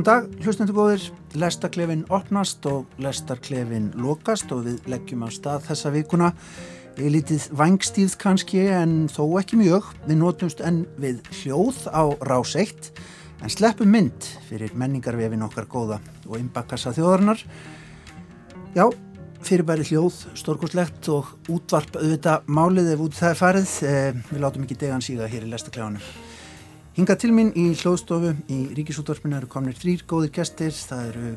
Góðan dag, hlustendur góðir. Lestarklefin opnast og lestarklefin lokast og við leggjum á stað þessa vikuna. Við lítið vangstíð kannski en þó ekki mjög. Við notumst enn við hljóð á rás 1 en sleppum mynd fyrir menningarvefin okkar góða og innbakkassa þjóðarnar. Já, fyrirbæri hljóð, stórkoslegt og útvarp auðvitað málið ef út það er farið. Eh, við látum ekki degan síga hér í lestarklefanum. Hinga til mín í hljóðstofu í Ríkisútvarpinu eru komnir þrýr góðir gestir. Það eru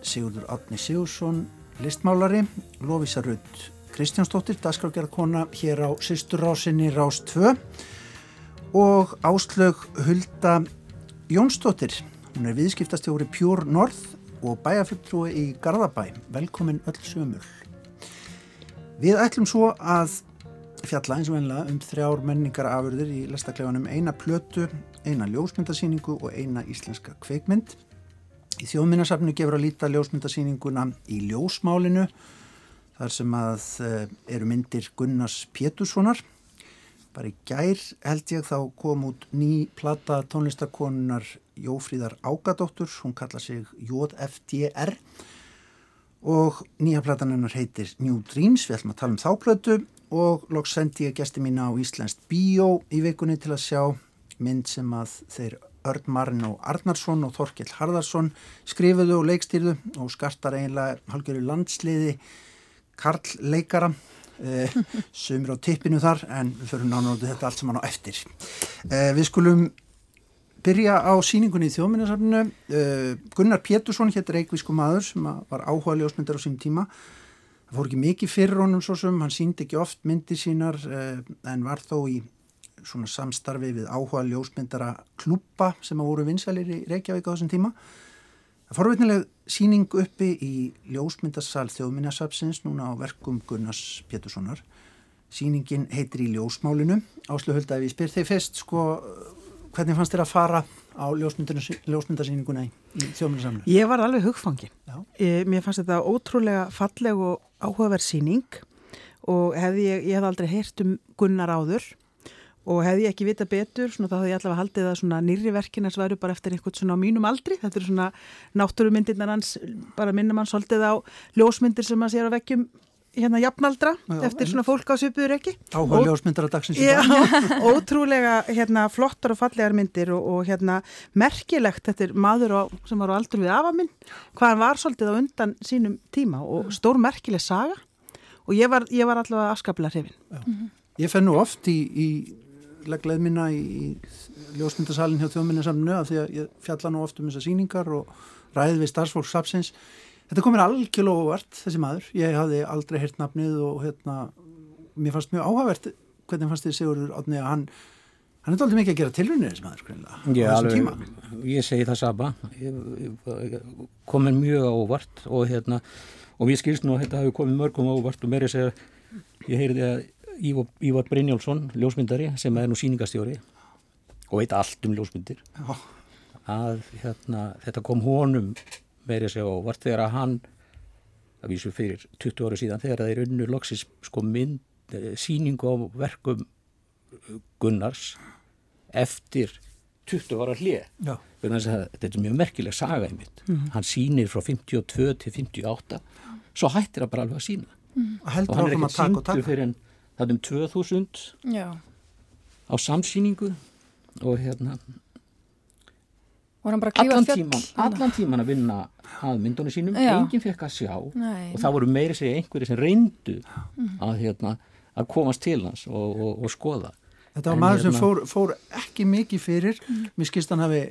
Sigurdur Átni Sigursson, listmálari, Lovisa Rudd Kristjánsdóttir, dagskrákjara hér á Sisturrásinni Rás 2 og Áslög Hulda Jónsdóttir. Hún er viðskiptastjóri Pure North og bæjarfjöldtrúi í Garðabæ. Velkomin öll sömur. Við ætlum svo að fjalla eins og einlega um þrjár menningar afurðir í lestaklefanum eina plötu, eina ljósmyndasýningu og eina íslenska kveikmynd. Í þjóðminnarsafnu gefur að líta ljósmyndasýninguna í ljósmálinu þar sem að eh, eru myndir Gunnars Péturssonar. Bara í gær held ég þá kom út ný plata tónlistakonunar Jófríðar Ágadóttur, hún kalla sig JFDR og nýja platan hennar heitir New Dreams, við ætlum að tala um þá plötu og loks sendi ég gæsti mína á Íslandst Bíó í vikunni til að sjá mynd sem að þeir Örd Marino Arnarsson og Þorkell Harðarsson skrifuðu og leikstýrðu og skartar eiginlega halgjöru landsliði Karl leikara eh, sumir á tippinu þar en við förum nánáðu þetta allt saman á eftir. Eh, við skulum byrja á síningunni í þjóðminnarsafninu eh, Gunnar Pétursson hétt reikvísku maður sem var áhuga ljósmyndar á sín tíma. Það fór ekki mikið fyrir honum svo sem, hann síndi ekki oft myndir sínar eh, en var þó í svona samstarfi við áhuga ljósmyndara klúpa sem að voru vinsælir í Reykjavík á þessum tíma. Það forveitnileg síning uppi í ljósmyndarsal þjóðminnarsapsins núna á verkum Gunnars Péturssonar. Síningin heitir í ljósmálinu. Áslu hölda ef ég spyr þeir fest sko hvernig fannst þér að fara á ljósmyndarsýninguna í þjóminarsamlu? Ég var alveg hugfangin. Mér fannst þetta ótrúlega falleg og áhugaverð síning og hefði ég, ég hef aldrei heyrt um Gunnar áður og hefði ég ekki vita betur, svona, þá hefði ég allavega haldið að nýri verkinars væru bara eftir einhvern svona á mínum aldri, þetta eru svona náttúrumyndirnar hans, bara minnum hann svolítið á ljósmyndir sem hann sér á vekkjum hérna jafnaldra já, eftir svona fólk á söpuður ekki Áhuga ljósmyndar að dagsins í dag. Ótrúlega hérna flottar og fallegar myndir og, og hérna merkilegt þetta er maður á, sem var á aldur við afaminn hvað hann var svolítið á undan sínum tíma og stór merkileg saga. Og ég var, ég var allavega afskaplega hrifin. Ég fenn nú oft í, í leggleð minna í, í ljósmyndasalinn hjá þjóðminnasamnu að því að ég fjalla nú oft um þessar síningar og ræði við starfsfólksapsins Þetta komir algjörlega óvart þessi maður, ég hafði aldrei heyrt nafnið og hérna, mér fannst mjög áhagvert hvernig fannst þið Sigurður átni að hann, hann er aldrei mikið að gera tilrunni þessi maður greinlega á þessum tíma. Ég segi það sama, komir mjög óvart og hérna, og mér skilst nú að þetta hafi komið mörgum óvart og mér er að segja, ég heyrði að Ívar, Brynjálsson, ljósmyndari sem er nú síningastjóri og veit allt um ljósmyndir, Já. að hérna, þetta kom honum meiri að segja óvart þegar að hann að vísu fyrir 20 ára síðan þegar er unnu loksis sko mynd eh, síningu á verkum eh, Gunnars eftir 20 ára hlið þetta er mjög merkileg saga í mitt mm -hmm. hann sínir frá 52 til 58 svo hættir það bara alveg að sína mm -hmm. og hann er ekki síndu fyrir en það er um 2000 Já. á samsýningu og hérna allan tíman, allan tíman að vinna að myndunum sínum, Já. enginn fekk að sjá Nei. og það voru meiri segja einhverju sem reyndu að, hérna, að komast til hans og, og, og skoða Þetta var en maður hérna, sem fór, fór ekki mikið fyrir mm. mér skilst hann hafi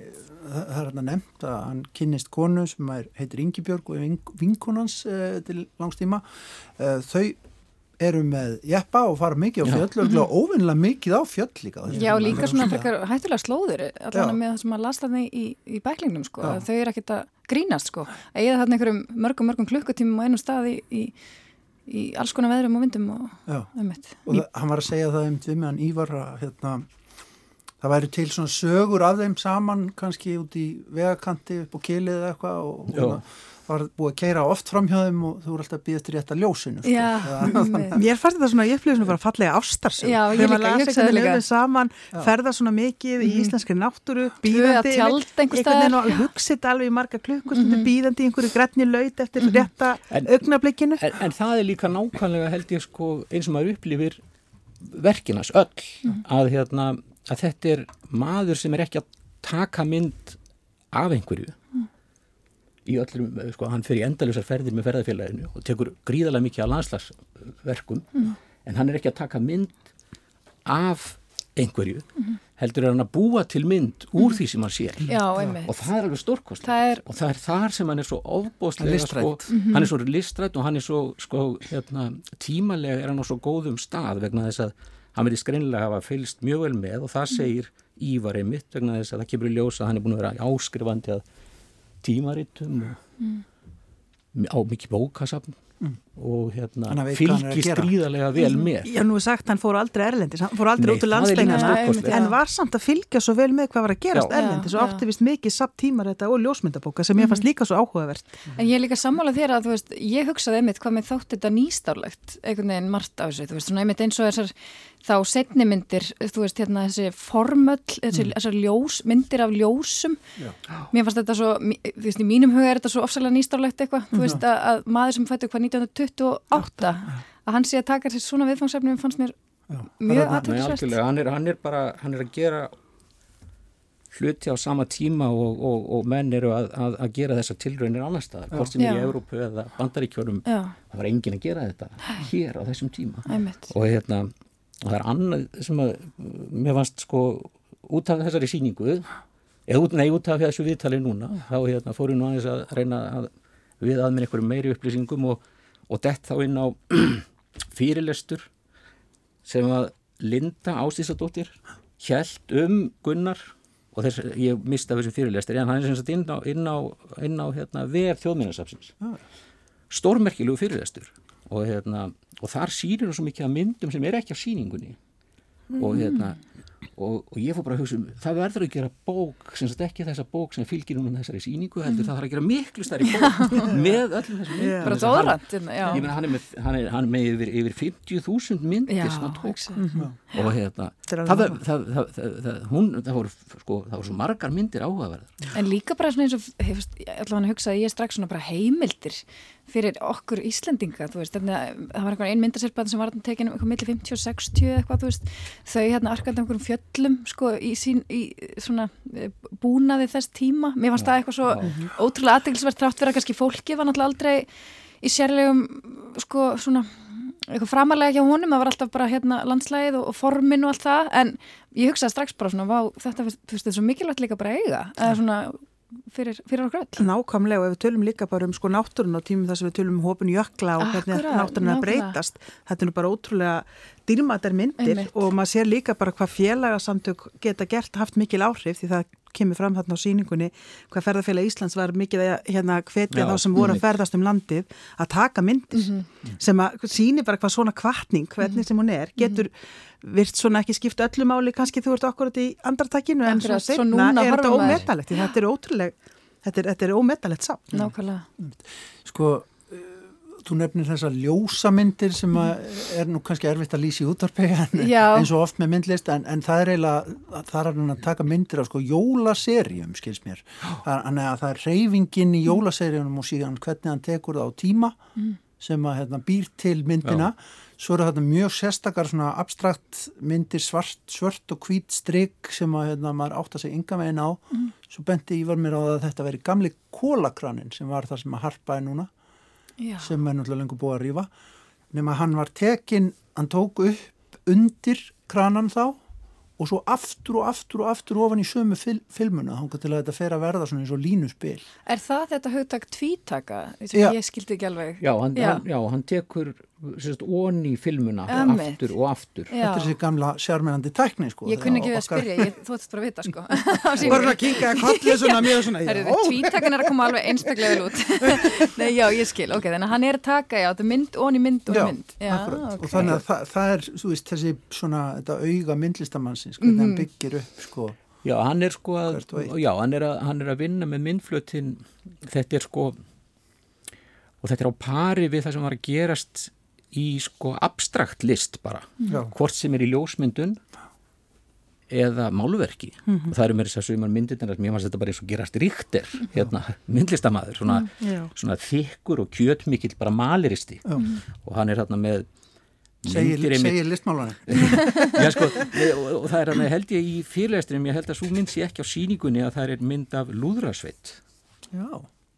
það er hérna nefnt að hann kynnist konu sem heitir Ingi Björg og er vinkonans uh, til langstíma uh, þau eru með jeppa og fara mikið á fjöll og mhm. óvinnilega mikið á fjöll líka. Já, líka svona frekar hættulega slóður allavega með það sem að lasta það í, í bæklingnum sko, þau eru ekkert að grínast sko, eða þarna einhverjum mörgum mörgum klukkutímum á einum staði í, í alls konar veðrum og vindum og ummitt Og það, hann var að segja það um við meðan Ívar að hérna, það væri til svona sögur af þeim saman kannski út í vegakanti upp á kilið eða eitthvað og, og var búið að keira oft framhjóðum og þú voru alltaf að býða eftir rétt að ljósinu sko. Já, Mér fannst þetta svona, ég upplýði svona bara fallega ástarsum Já, ég líka, ég líka. saman, ferða svona mikið í íslenskri náttúru, Tvö að bíðandi tjald einhvers einhvern veginn og hugsið alveg í marga klukkustundu bíðandi í einhverju grætni laut eftir rétta En- augnablikinu. en, en það er líka nákvæmlega held ég sko eins og maður upplifir verkinas öll að, hérna, að þetta er maður sem er ekki að taka mynd af einhverju í öllum, sko, hann fer í endalusar ferðir með ferðarfélaginu og tekur gríðarlega mikið af landslagsverkum en hann er ekki að taka mynd af einhverju heldur er hann að búa til mynd úr því sem hann sér. Já, og það er alveg stórkost er- og það er þar sem hann er svo listrænt. sko, hann er svo listrætt og hann er svo sko, hérna, tímalega er hann á svo góðum stað vegna þess að hann verið skrinlega hafa fylgst mjög vel með og það segir Ívar einmitt vegna þess að það kemur í ljósa að hann er búin að vera áskrifandi að tímaritum og á mikið bókasafn og hérna fylgist gríðarlega vel með. Já, nú er sagt, hann fór aldrei erlendis, hann fór aldrei Nei, út úr landsleikana, stórkostlegt. en var samt að fylgja svo vel með hvað var að gerast Já. erlendis og Já, átti vist mikið samt tímar þetta og ljósmyndabóka sem ég fannst líka svo áhugavert. En ég er líka sammála þér að, þú veist, ég hugsaði einmitt hvað með þátt þetta nýstárlegt, einhvern veginn margt af þessu, þú veist, svona einmitt eins og þessar þá setni myndir, þú veist, hérna þessi formöll, þessi, þessar ljós, myndir af ljósum. Mér fannst þetta svo, þú veist, í mínum huga er þetta svo ofsalega nýstárlegt eitthvað, þú veist, að, að maður sem fættu hvað 1928, að hann sé að taka sér svona viðfangsefnum fannst mér mjög Nei, aðtilsvært. algjörlega, hann hann er bara hann er að gera hluti á sama tíma og, og, og menn eru að, að, að gera þessar tilraunir annar staðar, hvort sem er í Já. Európu eða Bandaríkjórum, Já, það var engin að gera þetta hér á þessum tíma. Einmitt. og hérna, það er annað sem að mér fannst sko út af þessari síningu eða nei, út af þessu viðtali núna þá hérna, fóru nú aðeins að reyna að við að með einhverjum meiri upplýsingum og, og dett þá inn á fyrirlestur sem að Linda Ástísadóttir hjælt um Gunnar og þess, ég mista þessu fyrirlestur en hann er sem sagt inn á, inn á, inn á hérna, vef þjóðmínasafsins stórmerkilegu fyrirlestur og, hérna, og þar sýnir hún svo mikið af myndum sem er ekki á sýningunni. Og hérna og, og ég fór bara að hugsa um, það verður að gera bók sem sagt ekki þessa bók sem fylgir núna þessari sýningu heldur það þarf að gera miklu stærri bók með öllum þessum myndum. Bara dóðrænt, ég meina hann er með, hann er, hann er með yfir, yfir 50.000 myndir sem hann tók. hugsa. og hérna það, það, það, hún, það voru sko, það voru svo margar myndir áhugaverðar. En líka bara svona eins og, allavega hann hugsaði ég strax svona bara heimildir fyrir okkur Íslendinga, þú veist, þannig að það var einhvern einn myndasirpaðan sem var tekin um eitthvað milli 50 og 60 eða eitthvað, þú veist, þau hérna arkandi um einhverjum fjöllum, sko, í sín, í svona eh, búnaði þess tíma, mér fannst það eitthvað svo ótrúlega aðdeglisvert þrátt fyrir að kannski fólki var náttúrulega aldrei í sérlegum, sko, svona eitthvað framalega hjá honum, það var alltaf bara hérna landslægið og, og formin og allt það. En ég hugsaði strax bara svona, vá, þetta, þú veist, þetta er svo mikilvægt líka bara eiga. Eða svona fyrir, fyrir okkur öll. Nákvæmlega og ef við tölum líka bara um sko náttúrun og tímum þess að við tölum um hópin jökla og hvernig Akkúrat, náttúrun að breytast þetta er bara ótrúlega dýrmættar myndir Einmitt. og maður sér líka bara hvað félagasamtök geta gert haft mikil áhrif því það kemur fram þarna á síningunni hvað ferðarfélag Íslands var mikið að hérna hvetja þá sem voru að ferðast um landið að taka myndir Mhm. sem að síni bara hvað svona kvartning hvernig sem hún er, getur virt svona ekki skipta öllu máli, kannski þú ert okkur í andartakinu en Akkurat, svo svo setna núna er þetta ómetalegt þetta er ótrúlega þetta er, þetta er ómetalegt samt. Nákvæmlega. Sko, þú nefnir þessar ljósamyndir sem að er nú kannski erfitt að lýsa í útvarpi en, Já. eins og oft með myndlist en, en það er eiginlega, það er hann að taka myndir af sko jólaserjum, skils mér. Þannig að það er reyfingin í jólaserjunum og síðan hvernig hann tekur það á tíma sem að hérna, býr til myndina. Svo eru þetta mjög sérstakar svona abstrakt myndir svart, svört og hvít strik sem að hérna, maður átt að segja ynga megin á svo benti Ívar mér á að þetta veri gamli kólakranin sem var það sem að harpaði núna Já. sem er náttúrulega lengur búið að rífa nema hann var tekin, hann tók upp undir kranan þá og svo aftur og aftur og aftur ofan í sömu fil filmuna þá til að þetta fer að verða svona eins og línuspil Er það þetta hugtak tvítaka Já. ég skildi ekki alveg? já, hann, Já. Hann, já, hann tekur sérst, onni í filmuna Einmitt. aftur og aftur Já. þetta er þessi gamla sjármennandi tækni sko Ég kunni ekki við að Okkar- spyrja, ég, þú ættist bara að vita sko. bara að kinga að kollið svona mjög svona tvítakan er að koma alveg einstaklega vel út. Nei, já, ég skil, ok, þannig að hann er að taka, já, þetta er mynd, onni mynd, onni Já, mynd. Já, akkurat. og þannig að það, það er, þú veist, þessi svona, þetta auga myndlistamannsins, hvernig hann byggir upp, sko, Já, hann er sko að, já, hann er að, hann er að vinna með myndflutin, þetta er sko, og þetta er á pari við það sem var að gerast í sko abstrakt list bara. Já. hvort sem er í ljósmyndun eða málverki. Mhm. og það eru mér þess að sumar myndirnar mér fannst þetta bara eins og gerast ríkter hérna, myndlistamæður, svona, svona þykkur og kjötmikill bara maliristi Já. og hann er hérna með segir, segir listmálarinn Já, sko, og, og það er hann held ég í fyrirlestrinum, ég held að svo mynd sé ekki á síningunni að það er mynd af lúðrasveit. Já.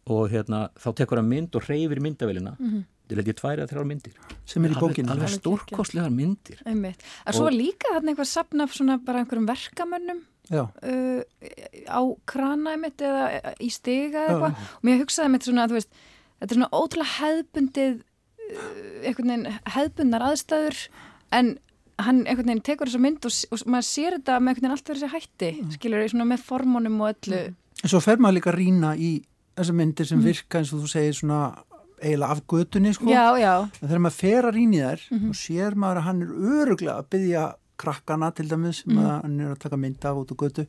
og hérna þá tekur hann mynd og hreyfir myndavélina mm -hmm. þetta er held ég tvær eða þrjár myndir. Sem er í bókinu alveg stórkostlegar myndir. Einmitt. En svo líka þarna eitthvað sapna af svona bara einhverjum verkamönnum Já. uh, á krana einmitt eða í stiga eitthvað. Og mér hugsaði einmitt svona að þú veist þetta er svona ótrúlega hefðbundið uh, einhvern veginn hefðbundnar aðstæður en hann einhvern veginn tekur þessa mynd og, og maður sér þetta með einhvern veginn allt verið sér hætti Mm. skilur svona með formunum og öllu. En svo fer maður líka að rýna í þessar myndir sem virka eins og þú segir svona eiginlega af götunni sko. Já, já, en þegar maður fer að rýna í þær Mhm. og sér maður að hann er öruglega að byggja krakkana til dæmis sem að hann er að taka mynd af út á götu.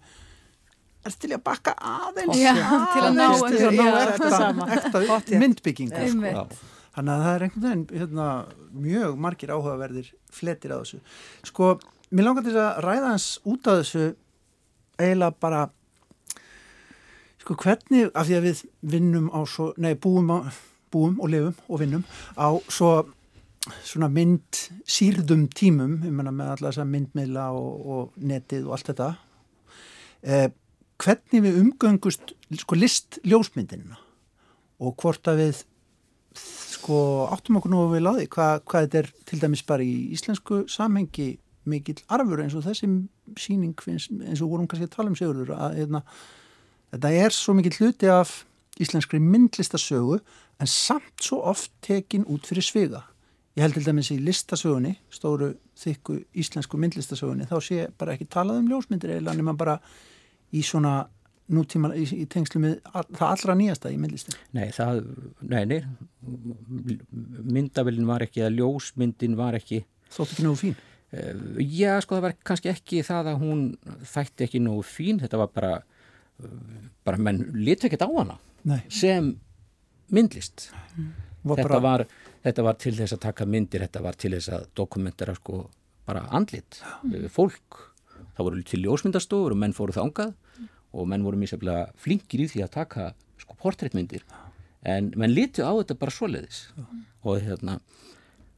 Er til að bakka aðeins? Já, til að ná aðeins til að ná ekta Pottþétt. myndbyggingu sko. Þannig að það er einhvern veginn hérna, mjög margir áhugaverðir fletir á þessu. Sko, mér langar til að ræða hans út af þessu eiginlega bara sko hvernig, af því að við vinnum á svo, nei, búum, á, búum og lifum og vinnum á svo svona mynd sírðum tímum, ég menna með alla þessa myndmiðla og, og netið og allt þetta eh, hvernig við umgöngust sko list ljósmyndinina og hvort að við sko áttum okkur nú að við láði hvað, hvað þetta er til dæmis bara í íslensku samhengi mikill arfur eins og þessi síning eins og vorum kannski að tala um sigurður að hérna, þetta er svo mikill hluti af íslenskri myndlistasögu en samt svo oft tekin út fyrir sviga. Ég held til dæmis í listasögunni, stóru þykku íslensku myndlistasögunni, þá sé bara ekki talað um ljósmyndir eða nema bara í svona nútíma í, í tengslu með all, það allra nýjasta í myndlistin. Nei, það, nei, nei. Myndavélin var ekki eða ljósmyndin var ekki Þótt ekki nógu fín. eh, já, sko, það var kannski ekki það að hún þætti ekki nógu fín, þetta var bara bara menn litu ekkert á hana Nei, sem myndlist. Var þetta, bara, var, þetta var til þess að taka myndir þetta var til þess að dokumentera sko bara andlit, eh, fólk. Það voru til ljósmyndastofur og menn fóru þangað og menn voru mísaflega flinkir í því að taka sko portréttmyndir en menn litu á þetta bara svoleiðis. Og hérna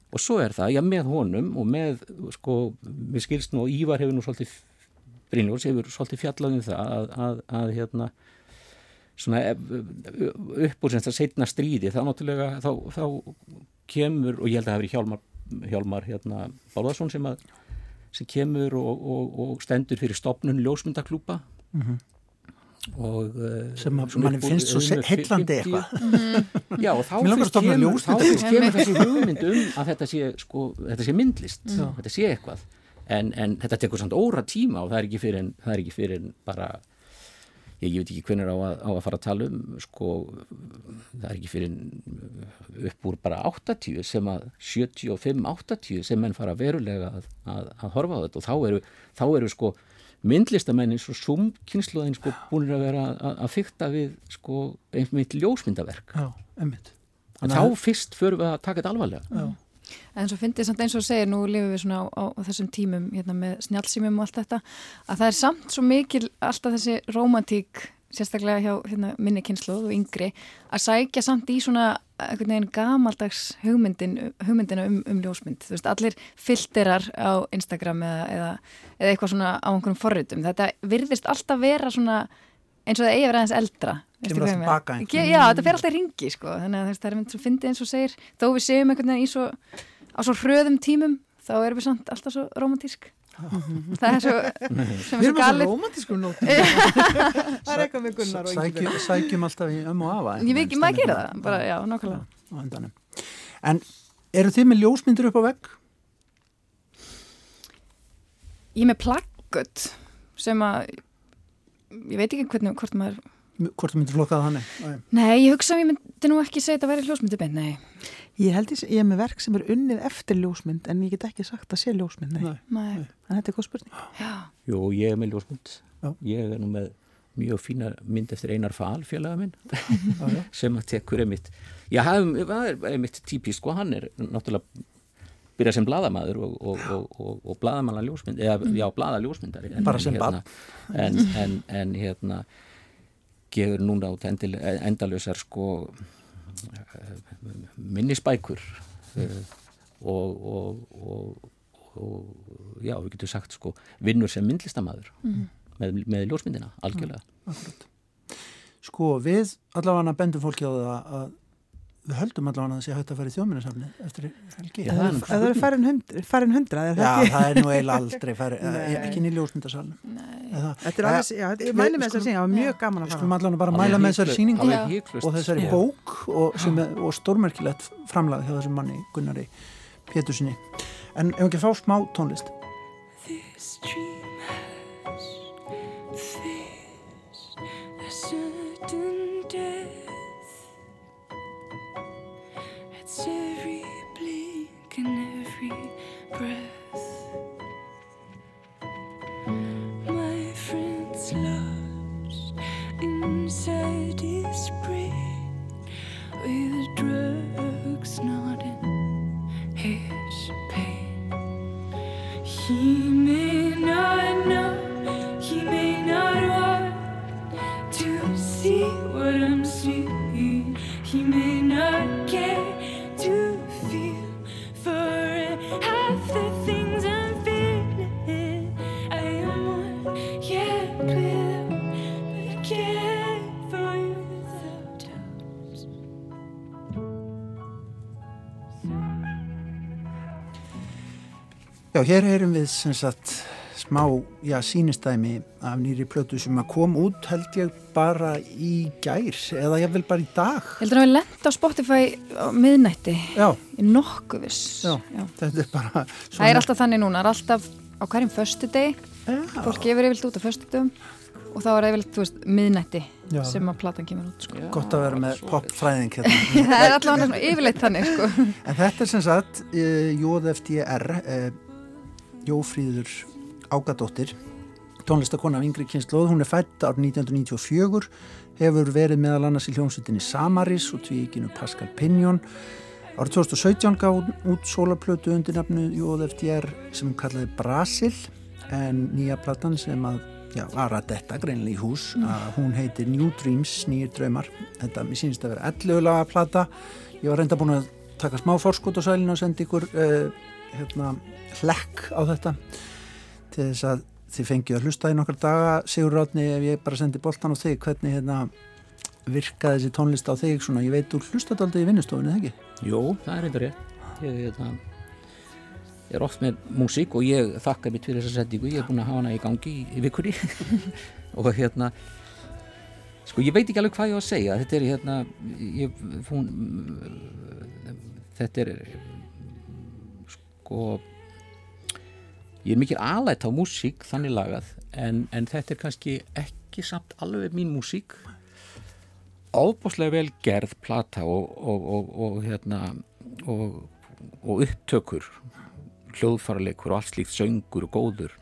og svo er það, já með honum og með sko, við skilst nú Ívar hefur nú svolítið Brynjóls hefur svolítið fjallað um það að, að, að hérna svona upp úr sem það setna stríði þá náttúrulega þá, þá kemur og ég held að það hefur Hjálmar, Hjálmar hérna, Bálvarsson sem, að, sem kemur og, og, og stendur fyrir stopnun ljósmyndaklúpa og uh, sem að svona manni upp úr- finnst svo heillandi 50. eitthvað. Já, og þá stofna kemur, kemur þessi hugmynd um að þetta sé, sko, þetta sé myndlist, þetta sé eitthvað. En, en þetta tekur samt óra tíma og það er ekki fyrir en, það er ekki fyrir en bara, ég, ég veit ekki hvernig á að, á að fara að tala um, sko, það er ekki fyrir en upp úr bara 80 sem að 75-80 sem menn fara verulega að, að, að horfa á þetta og þá eru, þá eru sko myndlistamennin svo sumkynsluðin sko búin að vera að, að fykta við sko einmitt ljósmyndaverk Já, emmitt. En þá fyrst förum við að taka þetta alvarlega. Já. En svo finnst ég samt eins og segir, nú lifum við svona á, á, á þessum tímum hérna, með snjálfsýmum og allt þetta, að það er samt svo mikil alltaf þessi romantík, sérstaklega hjá hérna, minni kynsluð og yngri, að sækja samt í svona einhvern veginn gamaldags hugmyndin, hugmyndina um, um ljósmynd. Veist, allir filterar á Instagram eða, eða, eða eitthvað svona á einhverjum forritum. Þetta virðist alltaf vera svona eins og það eigi að vera aðeins eldra. Einhvern Ge- Já, þetta fer alltaf í ringi sko, þannig að veist, það er mynd svo fyndið eins og segir, þó við séum einhvern veginn svo, á svo hröðum tímum, þá erum við samt alltaf svo romantísk. það er svo, sem Við er erum svo romantískum nótum. það er eitthvað með Gunnar og Sækjum, sækjum alltaf í ömmu og afa. Ég veit ekki, maður gera það, bara, já, nákvæmlega. En eru þið með ljósmyndir upp á vegg? Ég er með plaggött sem að, ég veit ekki hvernig, hvort maður, Hvort þú myndir flokkað þannig? Nei. nei, ég hugsa að ég myndi nú ekki segja þetta að vera hljósmyndi beint, nei. Ég held ég, ég er með verk sem er unnið eftir ljósmynd en ég get ekki sagt að sé ljósmynd, nei. Nei. Nei, En þetta er góð spurning. já, Jú, ég er með ljósmynd. Já. Ég er nú með mjög fína mynd eftir Einar Fahl félaga minn sem að tekur einmitt já, það er einmitt típist sko, hann er náttúrulega byrjað sem bladamæður og, og, og, og bladamanna ljósmynd eða já, blada ljósmyndari en, bara sem hérna, en, en, en hérna gefur núna át endalösar sko minnisbækur uh, og já, við getum sagt sko vinnur sem myndlistamæður mm. með, með ljósmyndina, algjörlega mm, Sko við allavega bendum fólki á það að við höldum allavega að það sé hægt að fara í þjóminnarsafni eftir helgi. Ja, það, það er farin, hund, farin hundra, er það já, ekki? Já, það er nú eiginlega aldrei farin, ekki inn í ljósmyndarsalunum. Þetta er alveg, já, ég mæli með þessar síningu, það var mjög gaman að fara. Við skulum allavega bara mæla með þessar síningu og þessari bók og, og stórmerkilegt framlag hjá þessum manni Gunnari Pétursinni. En ef ekki fá smá tónlist. Já, hér heyrum við sem sagt smá, já, sínistæmi af nýri plötu sem að kom út held ég bara í gær eða ég vil bara í dag. Heldur að við lenda á Spotify á miðnætti já. í nokkuvis. Já, já, þetta er bara svona... Það er alltaf þannig núna, það er alltaf á hverjum förstu deg, fólk gefur yfirlt út á förstu degum og þá er yfirlt, þú veist, miðnætti já. sem að platan kemur út, sko. Gott að vera með popfræðing hérna. það er alltaf yfirleitt þannig, sko. En þetta er sem sagt uh, eh, JFDR, uh, eh, Jófríður Ágadóttir tónlistakona af yngri kynnslóð, hún er fætt ár 1994 hefur verið meðal annars í hljómsveitinni Samaris og tvíkinu Pascal Pignon árið 2017 gáð út sólarplötu undir nafnu JFDR sem hún kallaði Brasil en nýja platan sem að já, var að detta greinlega í hús mm. að hún heitir New Dreams, nýjir draumar. Þetta mér sínist að vera 11 laga plata. Ég var reynda búin að taka smá fórskot á sælinu og senda ykkur uh, hérna, hlekk á þetta til þess að þið fengið að hlusta í nokkar daga Sigur Ráðni ef ég bara sendi boltan á þig hvernig hérna, virkaði þessi tónlist á þig svona, ég veit þú hlustaði aldrei í vinnustofinu, eða ekki? Jú, það er eitthvað rétt. Ég, hérna, ég er oft með músík og ég þakka mitt fyrir þessa settingu ég er búin að hafa hana í gangi í, í vikunni. Og hérna sko ég veit ekki alveg hvað ég á að segja. Þetta er hérna ég, hún, þetta er sko ég er mikil aðlætt á músík þannig lagað en, en þetta er kannski ekki samt alveg mín músík. Ábúslega vel gerð plata og, og, og, og hérna og upptökur hljóðfarleikur og allt slíkt söngur og góður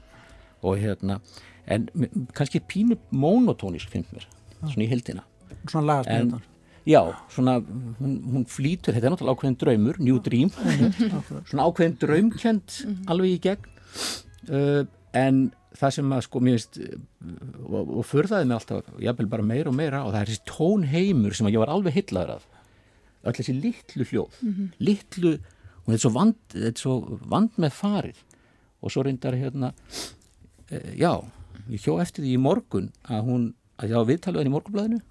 og hérna en kannski pínu monotónisk finnst mér, svona í hildina Svona lagast með þetta Já, svona, hún, hún flýtur, þetta er náttúrulega ákveðin draumur, New Dream, svona ákveðin draumkjönd alveg í gegn, uh, en það sem að sko mér veist, og, og förðaði mig alltaf, jábel bara meira og meira, og það er þessi tónheimur sem ég var alveg hillaður af, öll þessi litlu hljóð, mm -hmm. litlu, og þetta er svo vand, þetta er svo vand með farið, og svo reyndar hérna, uh, já, ég hjó eftir því í morgun að hún, að ég á viðtaluðin í morgunblæðinu,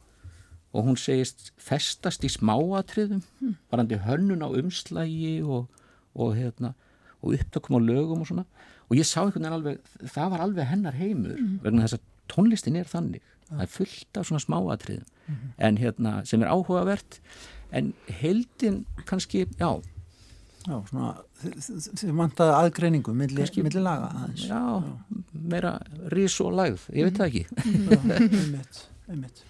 og hún segist festast í smáatriðum mm. varandi hönnun á umslægi og, og, hérna, og upptökum á lögum og svona og ég sá einhvern veginn alveg, það var alveg hennar heimur mm. vegna þess að tónlistin er þannig það er fullt af svona smáatriðum mm. en hérna sem er áhugavert en heldin kannski, já Já, svona, þið vantaði aðgreiningu millir milli laga aðeins. Já, já, meira rís og lagð, ég veit það ekki. Já, einmitt, einmitt.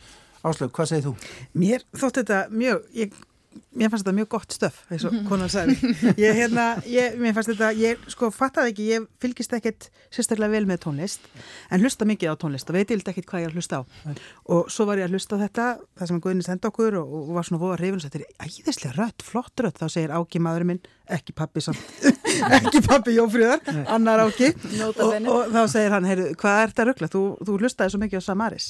Áslög, hvað segir þú? Mér þótt þetta mjög, ég mér fannst þetta mjög gott stöf, eins og konar sagði. Ég, hérna, ég, mér fannst þetta, ég sko fattaði ekki, ég fylgist ekkit sérstaklega vel með tónlist, en hlusta mikið á tónlist og veit ég ekkit hvað ég er að hlusta á. Og svo var ég að hlusta á þetta, það sem Guðni senda okkur og, og var svona voða hrifin og þetta er æðislega rött, flott rött, þá segir Áki maðurinn minn, ekki pappi samt, ekki pappi Jófríðar, annar Áki. Og, og þá segir hann, heyrðu, hvað er þetta ruggla? Þú, þú hlustaði svo mikið á Samaris.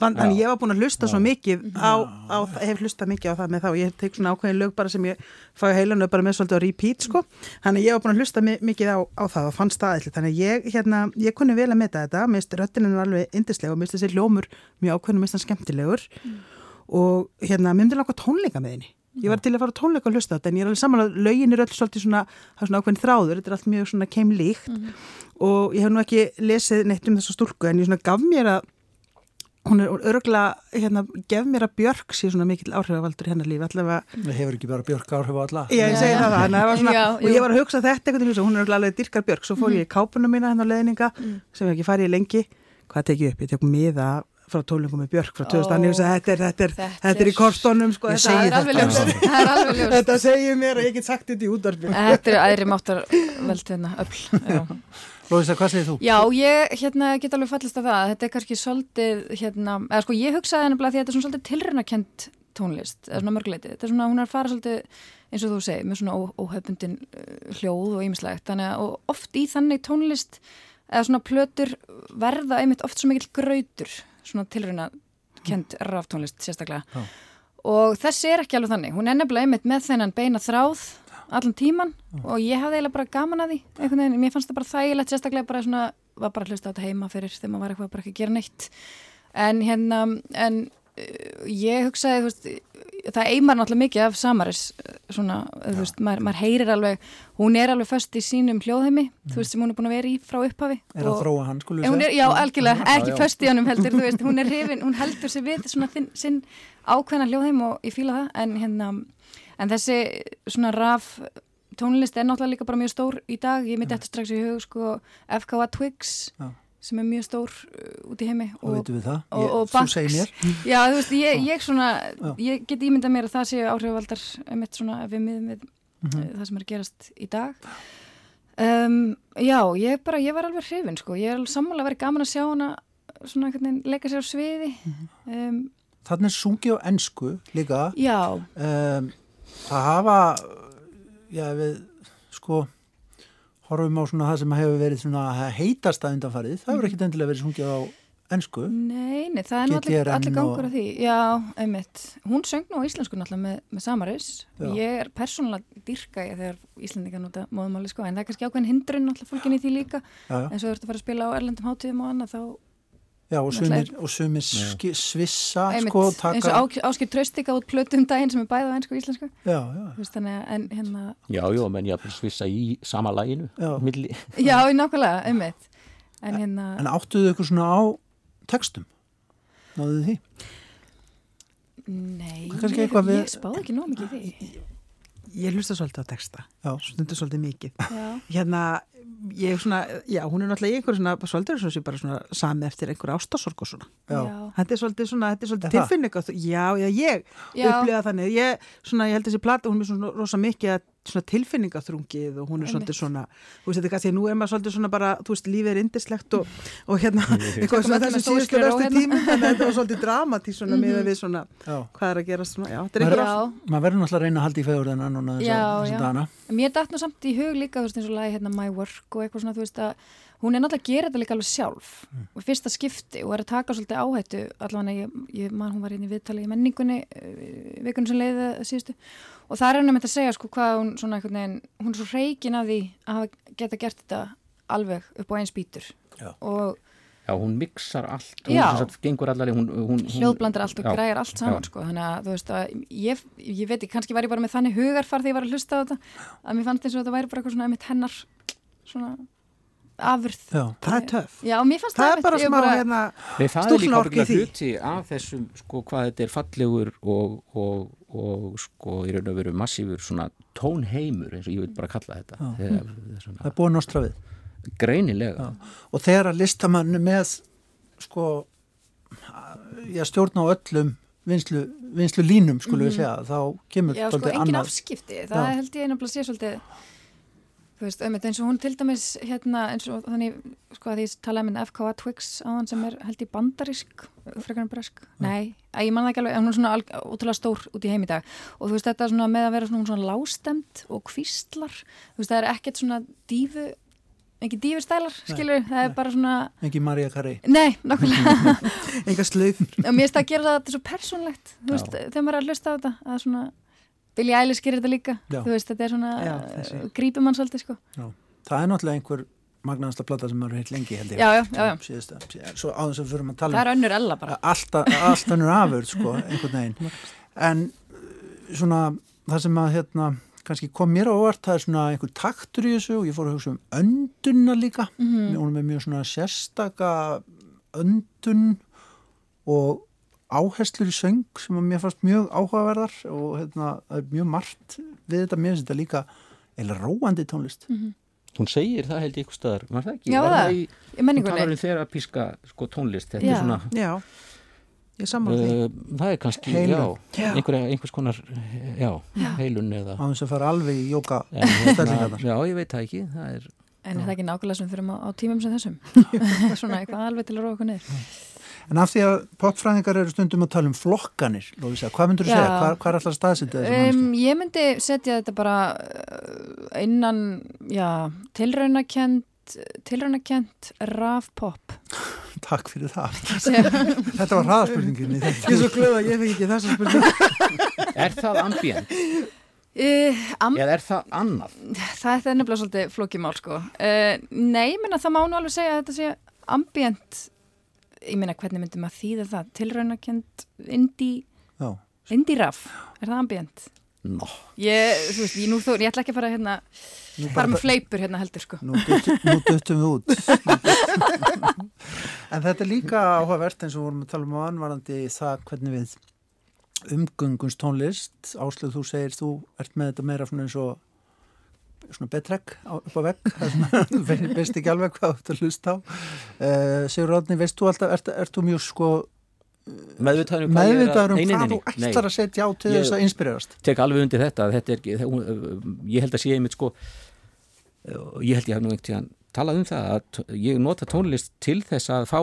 Þannig ég var búin að hlusta svo mikið á, á, hef hlustað mikið á það með þá, ég tek svona ákveðin lög bara sem ég fæ heilanu bara með svolítið á repeat sko, þannig ég var búin að hlusta mikið á, á það og fannst það eitthvað, þannig ég, hérna, ég kunni vel að meta þetta, mist röttinu er alveg indislega og mist þessi ljómur mjög ákveðinu, mist hann skemmtilegur. Mm. og hérna, myndi langa tónleika með henni. Ég var til að fara tónleika og hlusta þetta en ég er alveg samanlega, lögin er öll svolítið svona, svona ákveðin þráður, þetta er allt mjög svona keimlíkt mm -hmm. og ég hef nú ekki lesið neitt um þessa stúlku en ég svona gaf mér að hún er örgulega, hérna, gef mér að Björk sé svona mikil áhrifavaldur í hennar lífi allavega. Það hefur ekki bara Björk áhrif á alla. Já, ég segi það það, það svona, já, og ég var að hugsa þetta eitthvað til þess að hún er örgulega alveg dyrkar Björk, svo fór mm. ég í kápunum mína hennar leðninga mm. sem ég ekki farið í lengi, hvað tekið upp, ég tek miða frá tólingum með Björk frá 2000 oh, þetta, er, þetta, er, þetta, þetta er í korstónum sko, þetta er alveg ljóst. þetta segir mér að ég get sagt þetta í útvarfi Þetta er aðri máttar veldina öll Lóðis að hvað segir þú? Já, ég hérna, get alveg fallist af það. Þetta er kannski svolítið hérna, eða sko ég hugsaði henni bara því að þetta er svona svolítið tilrænakent tónlist, eða svona mörgleiti. Þetta er svona, hún er að fara svolítið eins og þú segir með svona óhefbundin uh, hljóð og ýmislegt, þannig að oft í þannig tónlist eða svona plötur verða einmitt oft svo mikil grautur svona tilruna kent ráftónlist sérstaklega. Já. og þessi er ekki alveg þannig. Hún er nefnilega einmitt með þennan beina þráð allan tíman Já. og ég hafði eiginlega bara gaman að því einhvern veginn, mér fannst það bara þægilegt sérstaklega bara svona, var bara að hlusta á þetta heima fyrir þegar maður var eitthvað bara ekki að gera neitt. En hérna, en ég hugsaði, þú veist það eimar náttúrulega mikið af Samaris uh, svona, þú veist, maður, maður heyrir alveg hún er alveg först í sínum hljóðheimi mm. þú veist, sem hún er búin að vera í frá upphafi Er það að þróa hann, sko Já, algjörlega, ekki först í hannum heldur þú veist, hún er hrifin, hún heldur sig við svona þinn, sinn ákveðna hljóðheim og ég fýla það, en hérna en þessi svona raf tónlist er náttúrulega líka bara mjög stór í dag ég myndi eftir strax í hug, sko FKA Twigs. Já sem er mjög stór uh, út í heimi og, og, og, og mér. Já veist ég, ég svona ég get ímyndað mér að það séu áhrifaldar mitt svona við miðum við mm -hmm. það sem er að gerast í dag. Um, já ég bara ég var alveg hrifin sko. Ég er alveg sammála að vera gaman að sjá hana svona einhvern veginn leika sér á sviði. Mm -hmm. um, þannig er sungið á ennsku líka. Já. Um, það hafa já við sko horfum á svona það sem hefur verið svona heitast að undanfarið, það hefur mhm. ekkit endilega verið sungið á ennsku. Nei, nei, það er náttúrulega allir gangur af því. Já, einmitt. Hún söng nú á íslensku náttúrulega með, með Samaris. Já. Ég er persónulega dyrka ég þegar íslendinga nota móðumáli sko, en það er kannski ákveðin hindrun náttúrulega fólkinni í því líka. Já, já. En svo ertu að fara að spila á erlendum hátíðum og annað þá Já, og sumir, og sumir svissa sko, taka... eins og áskil tröstika út plötum daginn sem er bæða á einsku og íslensku já, já. Vist, en, hérna... já, já, menn ég að svissa í sama læginu Já, í nákvæmlega, einmitt En, hérna... en áttuðu ykkur svona á textum? Náðu því? Nei, ég, ég spáði ekki nóg mikið því Ég hlusta svolítið á texta stundur svolítið mikið. Hérna ég er svona, já, hún er náttúrulega í einhverju svona, svolítið er svona, bara svona sami eftir einhverju ástasorg og svona. Já. Þetta er svolítið svona, þetta er svolítið tilfinning já, já, ég upplifa þannig, ég, svona, ég held þessi plata, hún er svona rosa mikið að svona tilfinningaþrungið og hún er svolítið svona þú veist þetta kannski, nú er maður svolítið svona bara þú veist, lífið er indislegt og, og hérna eitthvað svona þessi síðustu röstu tímum þannig að þetta var svolítið dramatí svona mm -hmm. með við svona, já. hvað er að gera svona, já, þetta er eitthvað maður verður náttúrulega að reyna að halda í fegurðina núna þess að dana Mér dætt nú samt í hug líka, þú veist, eins og lagi hérna My Work og eitthvað svona, þú veist að hún er náttúrulega að gera þetta líka alveg sjálf mm. og fyrsta skipti og er að taka svolítið áhættu allavega, ég, ég man hún var hérna í viðtali í menningunni uh, vikunum sem leiði síðustu. Og það er henni með þetta að segja sko hvað hún svona einhvern veginn, hún er svo reikin af því að hafa geta gert þetta alveg upp á eins bítur. Já. og Já, hún mixar allt, hún sagt, gengur allar hún, hún, hljóðblandar allt og já, græjar allt saman sko, þannig að þú veist að ég, ég veit ekki, kannski var ég bara með þannig hugarfar þegar ég var að hlusta á þetta að mér fannst eins og þetta væri bara eitthvað svona emitt hennar svona afurð. Já, það er töf Já, mér fannst það, það er bara smá bara... hérna orðið hluti af þessum sko hvað þetta er fallegur og, og, og sko í raun og veru massífur svona tónheimur eins og ég vil bara kalla þetta. Þegar, svona... Það er búin nostra við. Greinilega. Já. Og þegar að listamannu með sko já, stjórn á öllum vinslu, vinslu línum skulum við segja, þá kemur Já, sko, engin afskipti, það Já. held ég einnig að sé svolítið þú veist, auðvitað eins og hún til dæmis hérna eins og þannig, sko að því tala um FKA Twix á hann sem er held í bandarísk frekarinn bresk, mm. nei að ég manna ekki alveg, hún er svona útrúlega stór út í heim í dag. Og þú veist þetta svona með að vera svona, svona lástemt og kvistlar þú veist það er ekkert svona dífu ekki dífurstælar, skilur, það er bara svona ekki Marja Kari nei, nokkulega enga og mér finnst það að gera þetta svo persónlegt þú veist, þegar maður er að hlusta á þetta að svona Billie Eilish gerir þetta líka. Já. þú veist, þetta er svona, uh, grípum mann svolítið sko. það er náttúrulega einhver magnaðasta platta sem maður heilt lengi held ég. Já, já, síðasta, svo á þess að fyrir að tala það er önnur ella bara. Alltaf, alltaf önnur afurð sko, einhvern veginn. En svona það sem að hérna kannski kom mér á óvart, það er svona einhver taktur í þessu og ég fór að hugsa um öndunna líka. Mm -hmm. hún er með mjög svona sérstaka öndun og áherslur í söng sem að mér fannst mjög áhugaverðar og hérna, það er mjög margt við þetta. Mér finnst þetta líka eða róandi tónlist. Mm -hmm. Hún segir það held ég eitthvað stöðar, maður það ekki? Já það, í, hún talar um þeirra píska sko, tónlist, þetta já. er svona Já, ég samála því. Uh, Það er kannski, já, já. Einhverja, einhvers konar já, heilun eða Á þess að fara alveg í jóka Já, ég veit það ekki. Það er, En er það ekki nákvæmlega sem fyrir á, á tímum sem þessum? svona eitthvað alveg til að róa okkur niður En af því að popfræðingar eru stundum að tala um flokkanir, Lófísa, hvað myndur þú segja? Hvað, hvað er alltaf staðsendið þessu um, Ég myndi setja þetta bara uh, innan, já, tilraunakent, tilraunakent rafpop. Takk fyrir það. þetta var hraðaspurningin. Ég er svo glöð að ég fengi ekki þessa spurning. er það ambient? Uh, am Eða er það annað? Það er nefnilega svolítið flókimál, sko. Uh, nei, menna það má nú alveg segja að þetta sé ambient ég meina hvernig myndum að þýða það? Tilraunakend indie indie raf, er það ambient? No. Ég, þú veist, ég, nú, þó, ég ætla ekki að fara hérna fara með fleipur hérna heldur sko. Nú döttum við út. En þetta er líka áhugavert eins og vorum að tala um á anvarandi það hvernig við umgöngunst tónlist. Áslöð, þú segir, þú ert með þetta meira eins og svona betrekk upp á vegg veist ekki alveg hvað þú ert að hlusta á. Uh, Sigur Ráðni, veist þú alltaf ert, ert þú mjög sko meðvitaður um hvað, meðvitaður um hvað þú ætlar að setja á til þess að inspirerast? tek alveg undir þetta, þetta er, ég held að sé einmitt sko ég held ég hef nú einhvern tíðan talað um það að ég nota tónlist til þess að fá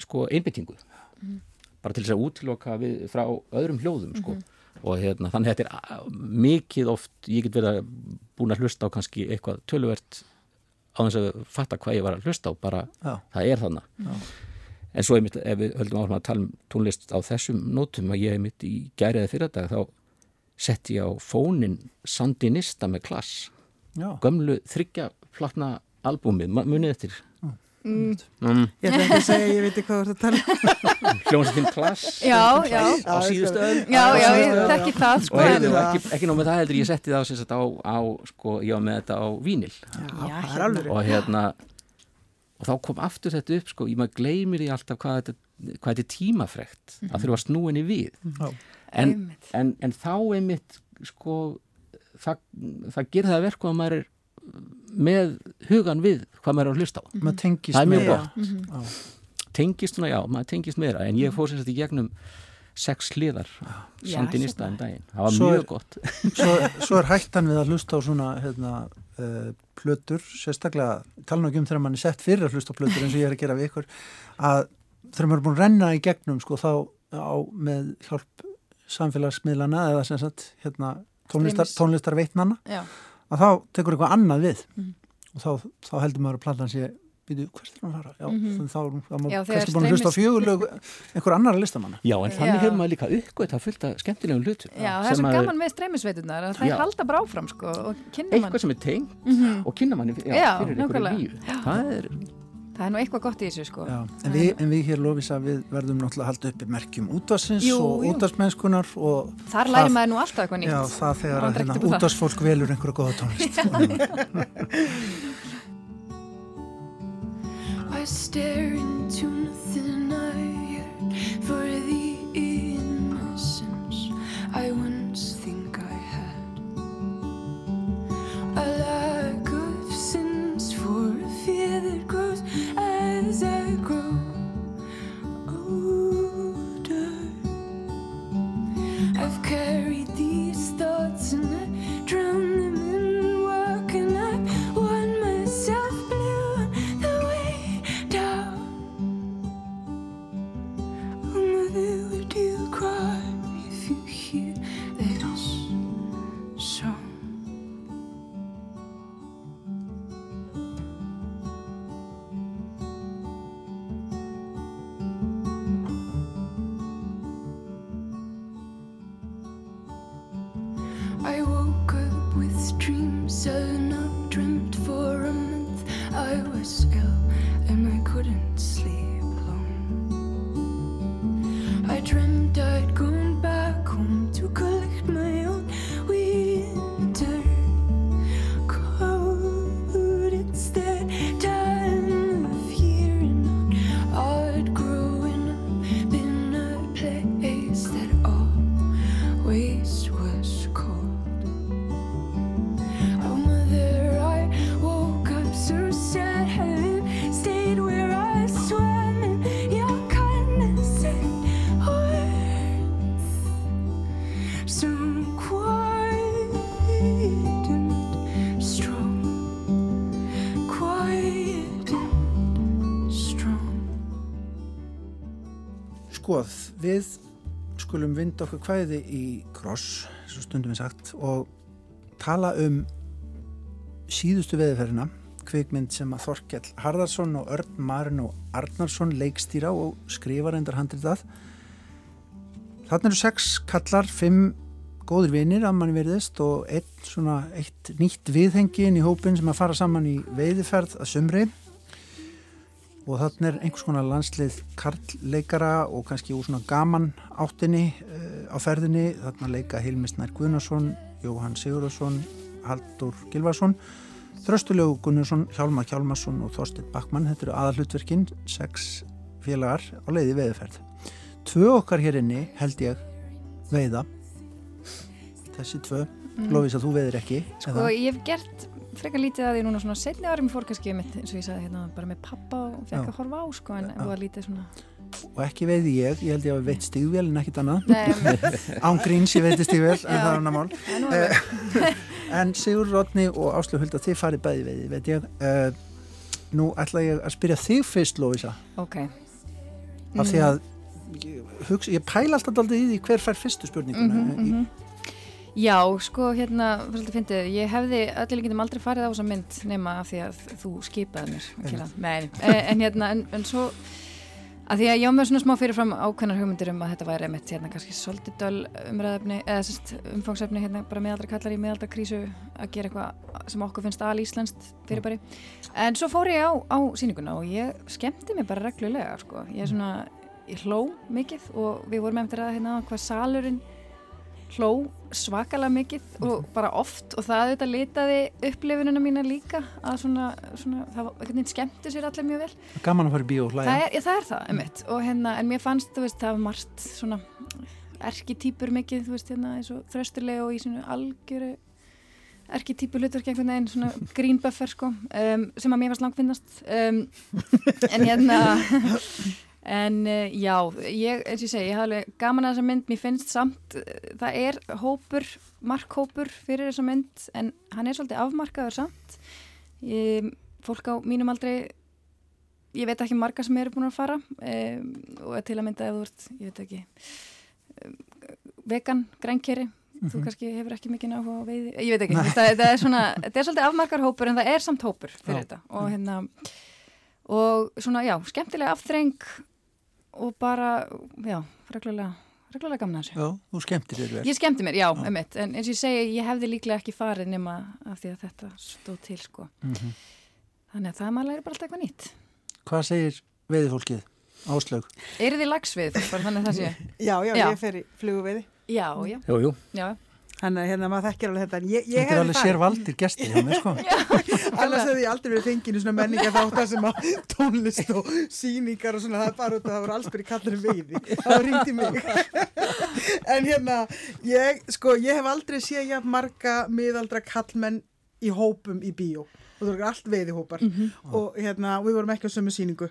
sko einbyttingu mm. bara til þess að útloka við frá öðrum hljóðum sko. Mm -hmm og hérna, þannig að þetta er mikið oft, ég get verið að búin að hlusta á kannski eitthvað töluvert á þess að fatta hvað ég var að hlusta á bara, Já. það er þannig Já. en svo einmitt, ef við höldum áfram að tala um tónlist á þessum nótum að ég hef mitt í gæriði fyrir dag þá sett ég á fónin Sandinista með klass Já. gömlu þryggja albúmið, munið eftir Mm. Mm. Ég ætla ekki að segja, ég veit ekki hvað þú ert að tala Hljómsveitin Klass. Já, já. Á síðustu öll Já, já, ég þekki það sko, Og ekki, ekki nóg með það heldur, ég setti það á, á, á sko, ég var með þetta á vínil Já, það er alveg Og hérna og þá kom aftur þetta upp, sko, ég maður gleymir því alltaf hvað þetta, hvað þetta er tímafrekt mm -hmm. að þurfa snúinni við. Mm. en, en, en þá einmitt sko það, það gerða það verku að maður er með hugan við hvað maður er að hlusta á. Mm -hmm. það er mjög gott. Mm -hmm. tengist svona, já, maður tengist meira en ég fór sérst í gegnum sex hliðar sandinista en daginn. Það var svo mjög er, gott. svo, svo er hættan við að hlusta á svona hérna, uh, plötur sérstaklega, tala ekki um þegar mann er sett fyrir að hlusta plötur eins og ég er að gera við ykkur að þegar maður er búin að renna í gegnum sko þá á með hjálp samfélagsmiðlana eða sem sagt hérna tónlistar, tónlistar veitnana já að þá tekur eitthvað annað við mm. og þá, þá heldur maður að platan sé býtu, hvert er hann að fara? Já, mm -hmm. þá, þá er maður kannski búin að hlusta á fjögulög einhver annar að listamanna. Já, en þannig hefur maður líka uppgöt að fylta skemmtilegum hlutum. Já, það er svo gaman með streymisveitunar að það er halda bara áfram, sko, og kynna mann. Eitthvað sem er tengt mm -hmm. og kynna mann fyrir einhverju líf. Það er Það er nú eitthvað gott í þessu sko. Já, en, við, en við hér lofis að við verðum náttúrulega að halda uppi merkjum útvarsins jú, og útvarsmennskunar og Þar læri maður nú alltaf eitthvað nýtt. Já, það þegar að hérna, útvarsfólk velur einhverja goða tónlist. I stare into nothing I heard for the innocence I once think I had A lack vinda okkur hvæði í kross, svo stundum við sagt, og tala um síðustu veðiferðina, kvikmynd sem að Þorkjell Harðarsson og Örn Marin og Arnarsson leikstýra og skrifa reyndar handritað. Þannig eru sex kallar, fimm góðir vinir að mann verðist og eitt, svona, eitt nýtt viðhengin í hópin sem að fara saman í veiðiferð að sumri og þannig er einhvers konar landslið karlleikara og kannski úr svona gaman áttinni uh, á ferðinni. Þarna leika Hilmisnær Guðnarsson Jóhann Sigurðarsson, Haldur Gilvarsson Þröstulegu Gunnarsson Hjálmar Hjálmarsson og Þorstin Bakmann þetta eru aðalhutverkinn, sex félagar á leiði veiðferð Tvö okkar hér inni held ég veiða. Þessi tvö, mm. lofis að þú veiðir ekki Sko eða? ég hef gert frekar lítið að því núna svona setni árum fór kannski mitt eins og ég sagði hérna bara með pappa og fekk Já. að horfa á sko en það var lítið svona og ekki veiði ég, ég held ég að veit stígvél en ekkit annað. Án gríns ég veiti stígvél en það er annar mál. Eh, en Sigur Rodni og Áslu Hulda þið farið bæði veiði, veit ég. Uh, nú ætla ég að spyrja þig fyrst Lóisa ok. Af því að ég, hugsa, ég pæla alltaf aldrei í því hver fær fyrstu spurninguna mm -hmm, mm -hmm. Já, sko, hérna, fyndið, ég hefði öllu líkindum aldrei farið á þessa mynd nema af því að þú skipaði mér en, en hérna, en, en svo að því að ég á mér svona smá fyrirfram ákveðnar hugmyndir um að þetta væri mitt hérna kannski svolítið döl umræðafni eða sérst umfangsefni hérna bara meðaldra kallar í meðaldra krísu að gera eitthvað sem okkur finnst al íslenskt fyrirbæri. En svo fór ég á, á síninguna og ég skemmti mig bara reglulega sko, ég er svona, ég hló mikið og við vorum eftir að hérna hvað salurinn hló svakalega mikið og bara oft og það auðvitað litaði upplifununa mína líka að svona, svona það skemmti sér allir mjög vel. Gaman að fara í bíó og hlæja. Það það, er það og hérna, en mér fannst, veist, það var margt svona erketýpur mikið, þú veist, hérna eins og þrösturlega og í svona algjöru erketýpur hlutverk einhvern veginn, svona greenbuffer sko, um, sem að mér fannst langfinnast um, en hérna En uh, já, ég, eins og ég segi, ég hafa alveg gaman að þessa mynd, mér finnst samt, uh, það er hópur, markhópur fyrir þessa mynd, en hann er svolítið afmarkaður samt. Ég, fólk á mínum aldrei, ég veit ekki marga sem eru búin að fara um, og til að mynda ef þú ert, ég veit ekki, um, vegan, grænkeri, mm -hmm. þú mhm. kannski hefur ekki mikið náttúrulega veiði, ég veit ekki, það, það er svona, þetta er svolítið afmarkar hópur en það er samt hópur fyrir já. þetta og hérna, og svona, já, skemmtilega aftreng og bara, já, reglulega reglulega gamna þessu. Já, þú skemmtir þér vel. Ég skemmti mér, já, já. emitt, en eins og ég segi, ég hefði líklega ekki farið nema af því að þetta stóð til, sko. Mm -hmm. Þannig að það maður læri bara alltaf eitthvað nýtt. Hvað segir veðifólkið, áslög? Er þið lagsvið, bara þannig að það sé? Já, já, já. ég fer í fluguveiði. Já, já. Jú, jú. Já, Þannig að hérna maður þekkir alveg þetta. Ég, ég Þetta er alveg sér valdir gæsti hjá mig sko. Annars hefði ég aldrei verið fenginu svona menninga þáttar sem að tónlist og síningar og svona það er bara út að það voru alls byrju kallar veiði. Það ringdi mig. En hérna ég, sko, ég hef aldrei séð marga miðaldra kallmenn í hópum í bíó og það voru allt veiðihópar. Mm -hmm. og hérna, við vorum ekki á sömu síningu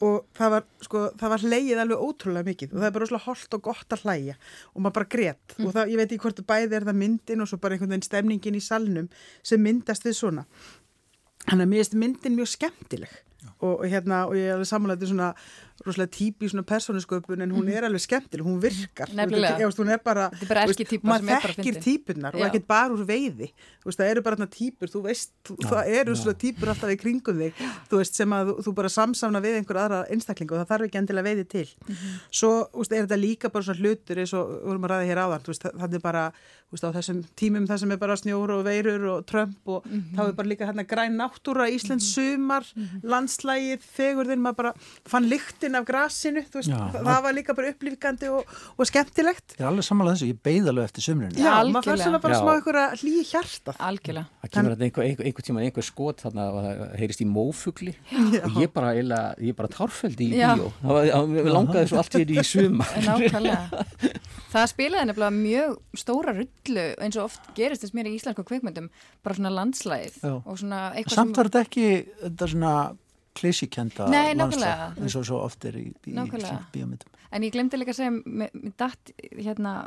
og það var, sko, það var hleið alveg ótrúlega mikið. Og það er bara ótrúlega holdt og gott að hlæja. Og maður bara greitt mm. og það, ég veit ekki hvort bæði er það myndin og svo bara einhvern veginn stemningin í salnum sem myndast við svona. Þannig að mér finnst myndin mjög skemmtileg. Og, og hérna og ég er alveg samanlætið svona rosalega típi í svona persónusköpun en hún mhm. er alveg skemmtileg, hún virkar. Nefnilega, veist, hún er bara, bara veist, maður þekkir típunar og ekkert bara úr veiði. Veist, það eru bara þarna típur, þú veist já, það eru svona típur alltaf í kringum þig þú veist sem að þú bara samsamna við einhver aðra einstakling og það þarf ekki endilega veiði til. Mm -hmm. svo veist, er þetta líka bara svona hlutur eins og við vorum að ræða hér áðan það er bara á þessum tímum það sem er bara snjóru og veirur og trömp og mm -hmm. þá er bara líka hérna græn náttúra Íslands mhm. sumar, mm -hmm. landslægið, fegurðin maður bara fann lyktin af grasinu veist, Já, það var líka bara upplýfgandi og, og skemmtilegt. Ég er alveg samanlega þessu, ég beigð alveg eftir sömrinu Já, Já maður fær svona bara smá eitthvað hlýi hjarta Algjörlega. Það kemur alltaf einhver, einhver, einhver tíma einhver skot þarna og það heyrist í mófugli. Og ég bara, ég bara tárfældi í bíó. Það langaði svo allt hér í suma Nákvæmlega Það spilaði nefnilega mjög stóra rullu eins og oft gerist þess mér í íslensku kveikmyndum bara svona landslæð Samt var þetta ekki þetta svona klísikenda landslag eins og svo oft er í, í bíómyndum? En ég glemdi líka að segja mér, datt, hérna,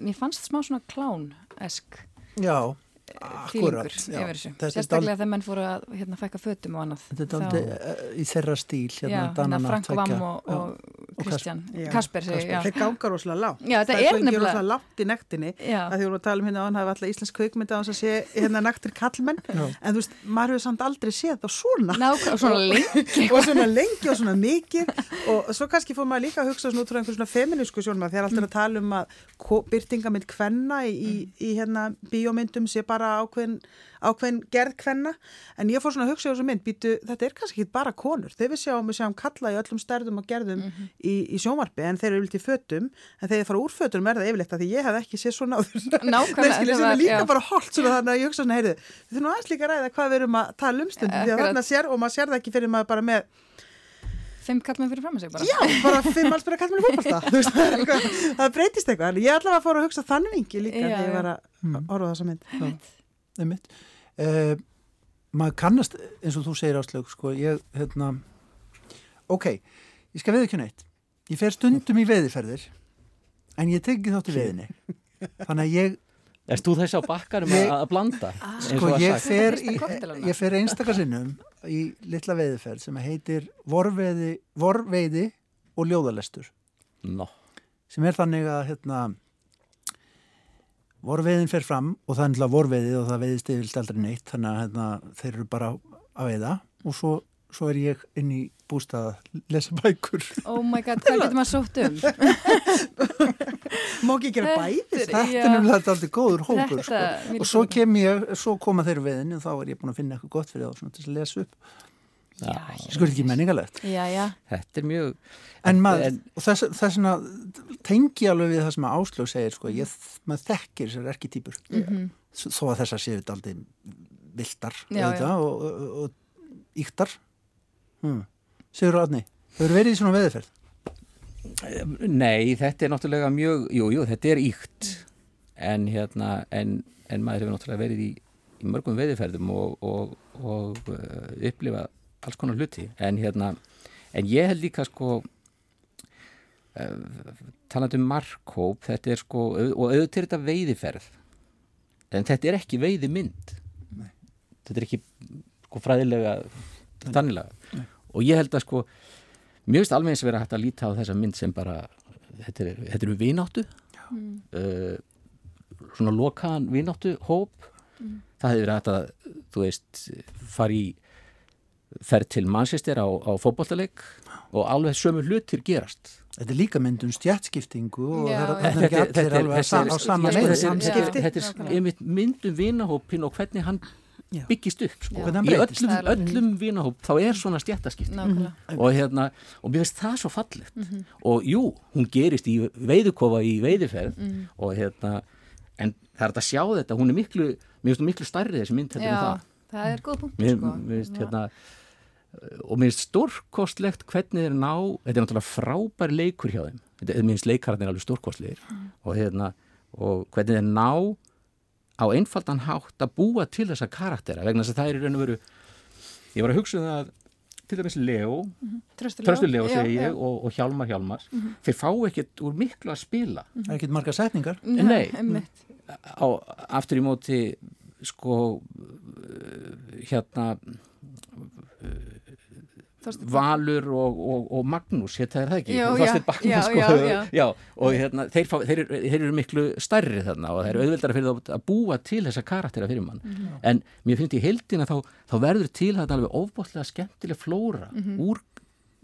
mér fannst smá svona klán-esk. Já fílingur yfir þessu. Sérstaklega þegar menn fóru að hérna, fækka fötum og annað þetta er aldrei uh, í þeirra stíl hérna, já, hérna Frank Vam og, og Kristján Kasper þeir gangar óslega lágt já, það er nefnilega lágt í nektinni að því vorum að tala um hérna á hann hafa alltaf íslensk hans að sé hérna nektir kallmenn en þú veist, maður hefur samt aldrei séð það svona. Ná, og svona lengi. og svona lengi og svona mikið. Og svo kannski fór maður líka að hugsa svona út frá einhvern svona feminísku sjónum að þeir alltaf að tala um að byrtingamind kvenna bara ákveðin, ákveðin gerð hvenna en ég fór svona að hugsa á þessu mynd býtu, þetta er kannski ekki bara konur. Þegar við sjáum, við sjáum kalla í öllum stærðum og gerðum mm -hmm. í, í sjómarfi en þeir eru vilt í fötum en þegar þeir fara úr fötum er það yfirleitt að því ég hef ekki séð svona Nákvæmlega Það er líka já. bara holdt svona þannig að ég hugsa svona heyrðu við þurfum aðeins líka að ræða hvað við erum að tala um stundum því að þarna sér og maður sér það ekki fyrir maður bara með Fimm kallmenn fyrir fram að sig bara. Já, bara fimm alls bara kallmenn í fólkvallta Það breytist eitthvað, en ég allavega fór að hugsa þannig vingi líka þegar ég var að mm. orða þessa mynd. Einmitt. Uh, maður kannast eins og þú segir áslög sko, ég, hérna ok, ég skal veða ekki neitt ég fer stundum í veðiferðir en ég teki þátt í veðinni þannig að ég Erst þú þess á bakkarum ég, að blanda? Ah, sko ég fer, í, ég fer einstakasinnum í litla veiðiferð sem heitir vorveiði, vorveiði og ljóðalestur. No. sem er þannig að hérna vorveiðin fer fram og það er náttúrulega vorveiði og það veiðist yfirlt aldrei neitt þannig að hérna, þeir eru bara að veiða. Og svo, svo er ég inn í bústað að lesa bækur. Oh my god, hvað getur maður sótt um? Má ekki gera bæði? Þetta er náttúrulega alltaf góður hópur sko. og svo, ég, svo koma þeir veiðin og þá er ég búin að finna eitthvað gott fyrir þá til að lesa upp. Skur ekki menningalegt já, já. Þetta er mjög En maður, en, þess, þessuna tengi alveg við það sem Áslög segir sko, ég, maður þekkir þessar erki týpur mm -hmm. þó að þessar séu þetta aldrei viltar já, og, og, og íktar hmm. Sigur Ráðni, eru verið í svona veðiferð Nei, þetta er náttúrulega mjög Jú, jú, þetta er íkt en hérna, en, en maður hefur náttúrulega verið í, í mörgum veðiferðum og, og uh, upplifað alls konar hluti. En hérna, en ég held líka sko uh, talað um markkóp þetta er sko, og auðvitað er þetta veiðiferð en þetta er ekki veiðimynd. Nei. þetta er ekki sko fræðilega tannilega og ég held að sko mjög veist alveg eins að vera hægt að líta á þessa mynd sem bara þetta eru er vináttu uh, svona lokaðan vináttu hóp mm. það hefur verið hægt að þú veist fara í fer til Manchester á, á fókbóltaleg og alveg sömu hlutir gerast. Þetta er líka myndum stjætskiptingu og það er ekki allir alveg á sama leið Þetta er myndum vinahópin og hvernig hann byggist upp sko. í öllum, öllum vinahóp þá er svona stjættaskipting og hérna og mér finnst það svo fallegt. Mm -hmm. og jú, hún gerist í veiðukofa í veiðuferð mm -hmm. og hérna en það er að sjá þetta, hún er miklu mér finnst hún miklu starrið þessi mynd þetta er það. það er góð punkt mér, sko. mér finnst hérna og mér finnst stórkostlegt hvernig þeir ná, þetta er náttúrulega frábær leikur hjá þeim, þetta er minnst leikararnir alveg stórkostlegir. Mm. og, hérna, og hvernig þeir ná á einfaldan hátt að búa til þessa karaktera vegna þess að það er í raun og veru ég var að hugsa um það til dæmis Leo, Mhm. Tröstu Tröstu Leo Já, segi ég og, og Hjálmar Hjálmars þeir fá ekkert úr miklu að spila Það er ekkert marga setningar. Nei. á, aftur í móti sko hérna Valur og, og, og Magnús þetta er það ekki? Bachmann, já, sko, já, já. og hérna, þeir, fá, þeir, þeir eru miklu stærri þarna og það eru auðveldara fyrir þá að búa til þessa karaktera fyrir mann Mhm. en mér finnst í heildina þá, þá verður til þetta alveg ofbóðslega skemmtileg flóra Mhm. úr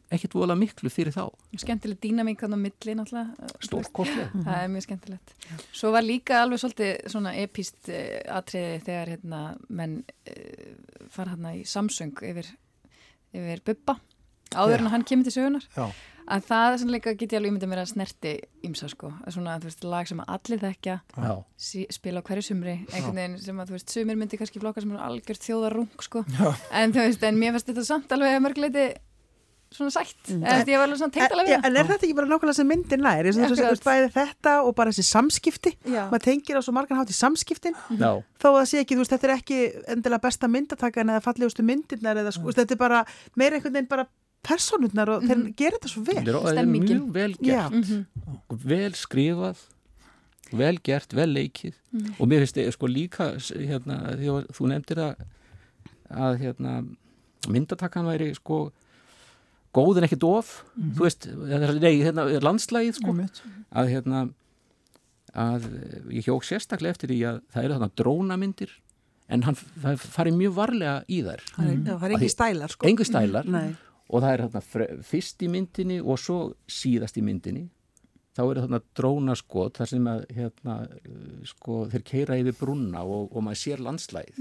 ekkert voðalega miklu fyrir þá. Skemmtileg dýnamík hann á milli náttúrulega stórkostlega það er mjög skemmtilegt. Svo var líka alveg svolítið svona epíst uh, atriði þegar hérna menn uh, fara hérna í Samsung yfir, yfir Bubba áður en hann kemur til sögunar Já. að það er líka get ég alveg ímyndið mér að snerti ímsa sko, svona þú veist lag sem allir þekkja sí, spila á hverju sumri einhvern veginn sem að þú veist, sumir myndi kannski flokka sem er algjört þjóðarung sko. Já. en þú veist, en mér finnst þetta samt alveg að mörguleiti svona sætt, mm. eða ég var alveg svona tengt alveg við en er þetta ekki bara nákvæmlega sem myndin bæði þetta og bara þessi samskipti? Já. maður tengir á svo margan hátt í samskiptin. Já. þó að það sé ekki, þú veist, þetta er ekki endilega besta myndatakan eða fallegustu myndirnar eða sko, þetta er bara meira einhvern veginn bara personurnar og þeir gera þetta svo vel. Þetta er, þetta mjög vel gert. Mhm. vel skrifað vel gert, vel leikið. Og mér finnst ég sko líka hérna, að þú nefndir það að hérna, myndatakkan væri sko góð en ekki dof þú veist, þetta er- nei, hérna, landslægið sko, að hérna að ég hjók sérstaklega eftir því að það eru þarna drónamyndir en hann það farið mjög varlega í þær. Það er, það er ekki því- stælar sko. engu stælar. Nei. og það er þarna fyrst í myndinni og svo síðast í myndinni. Þá eru þarna drónaskot þar sem að hérna, sko, þeir keira yfir brunna og, og maður sér landslæð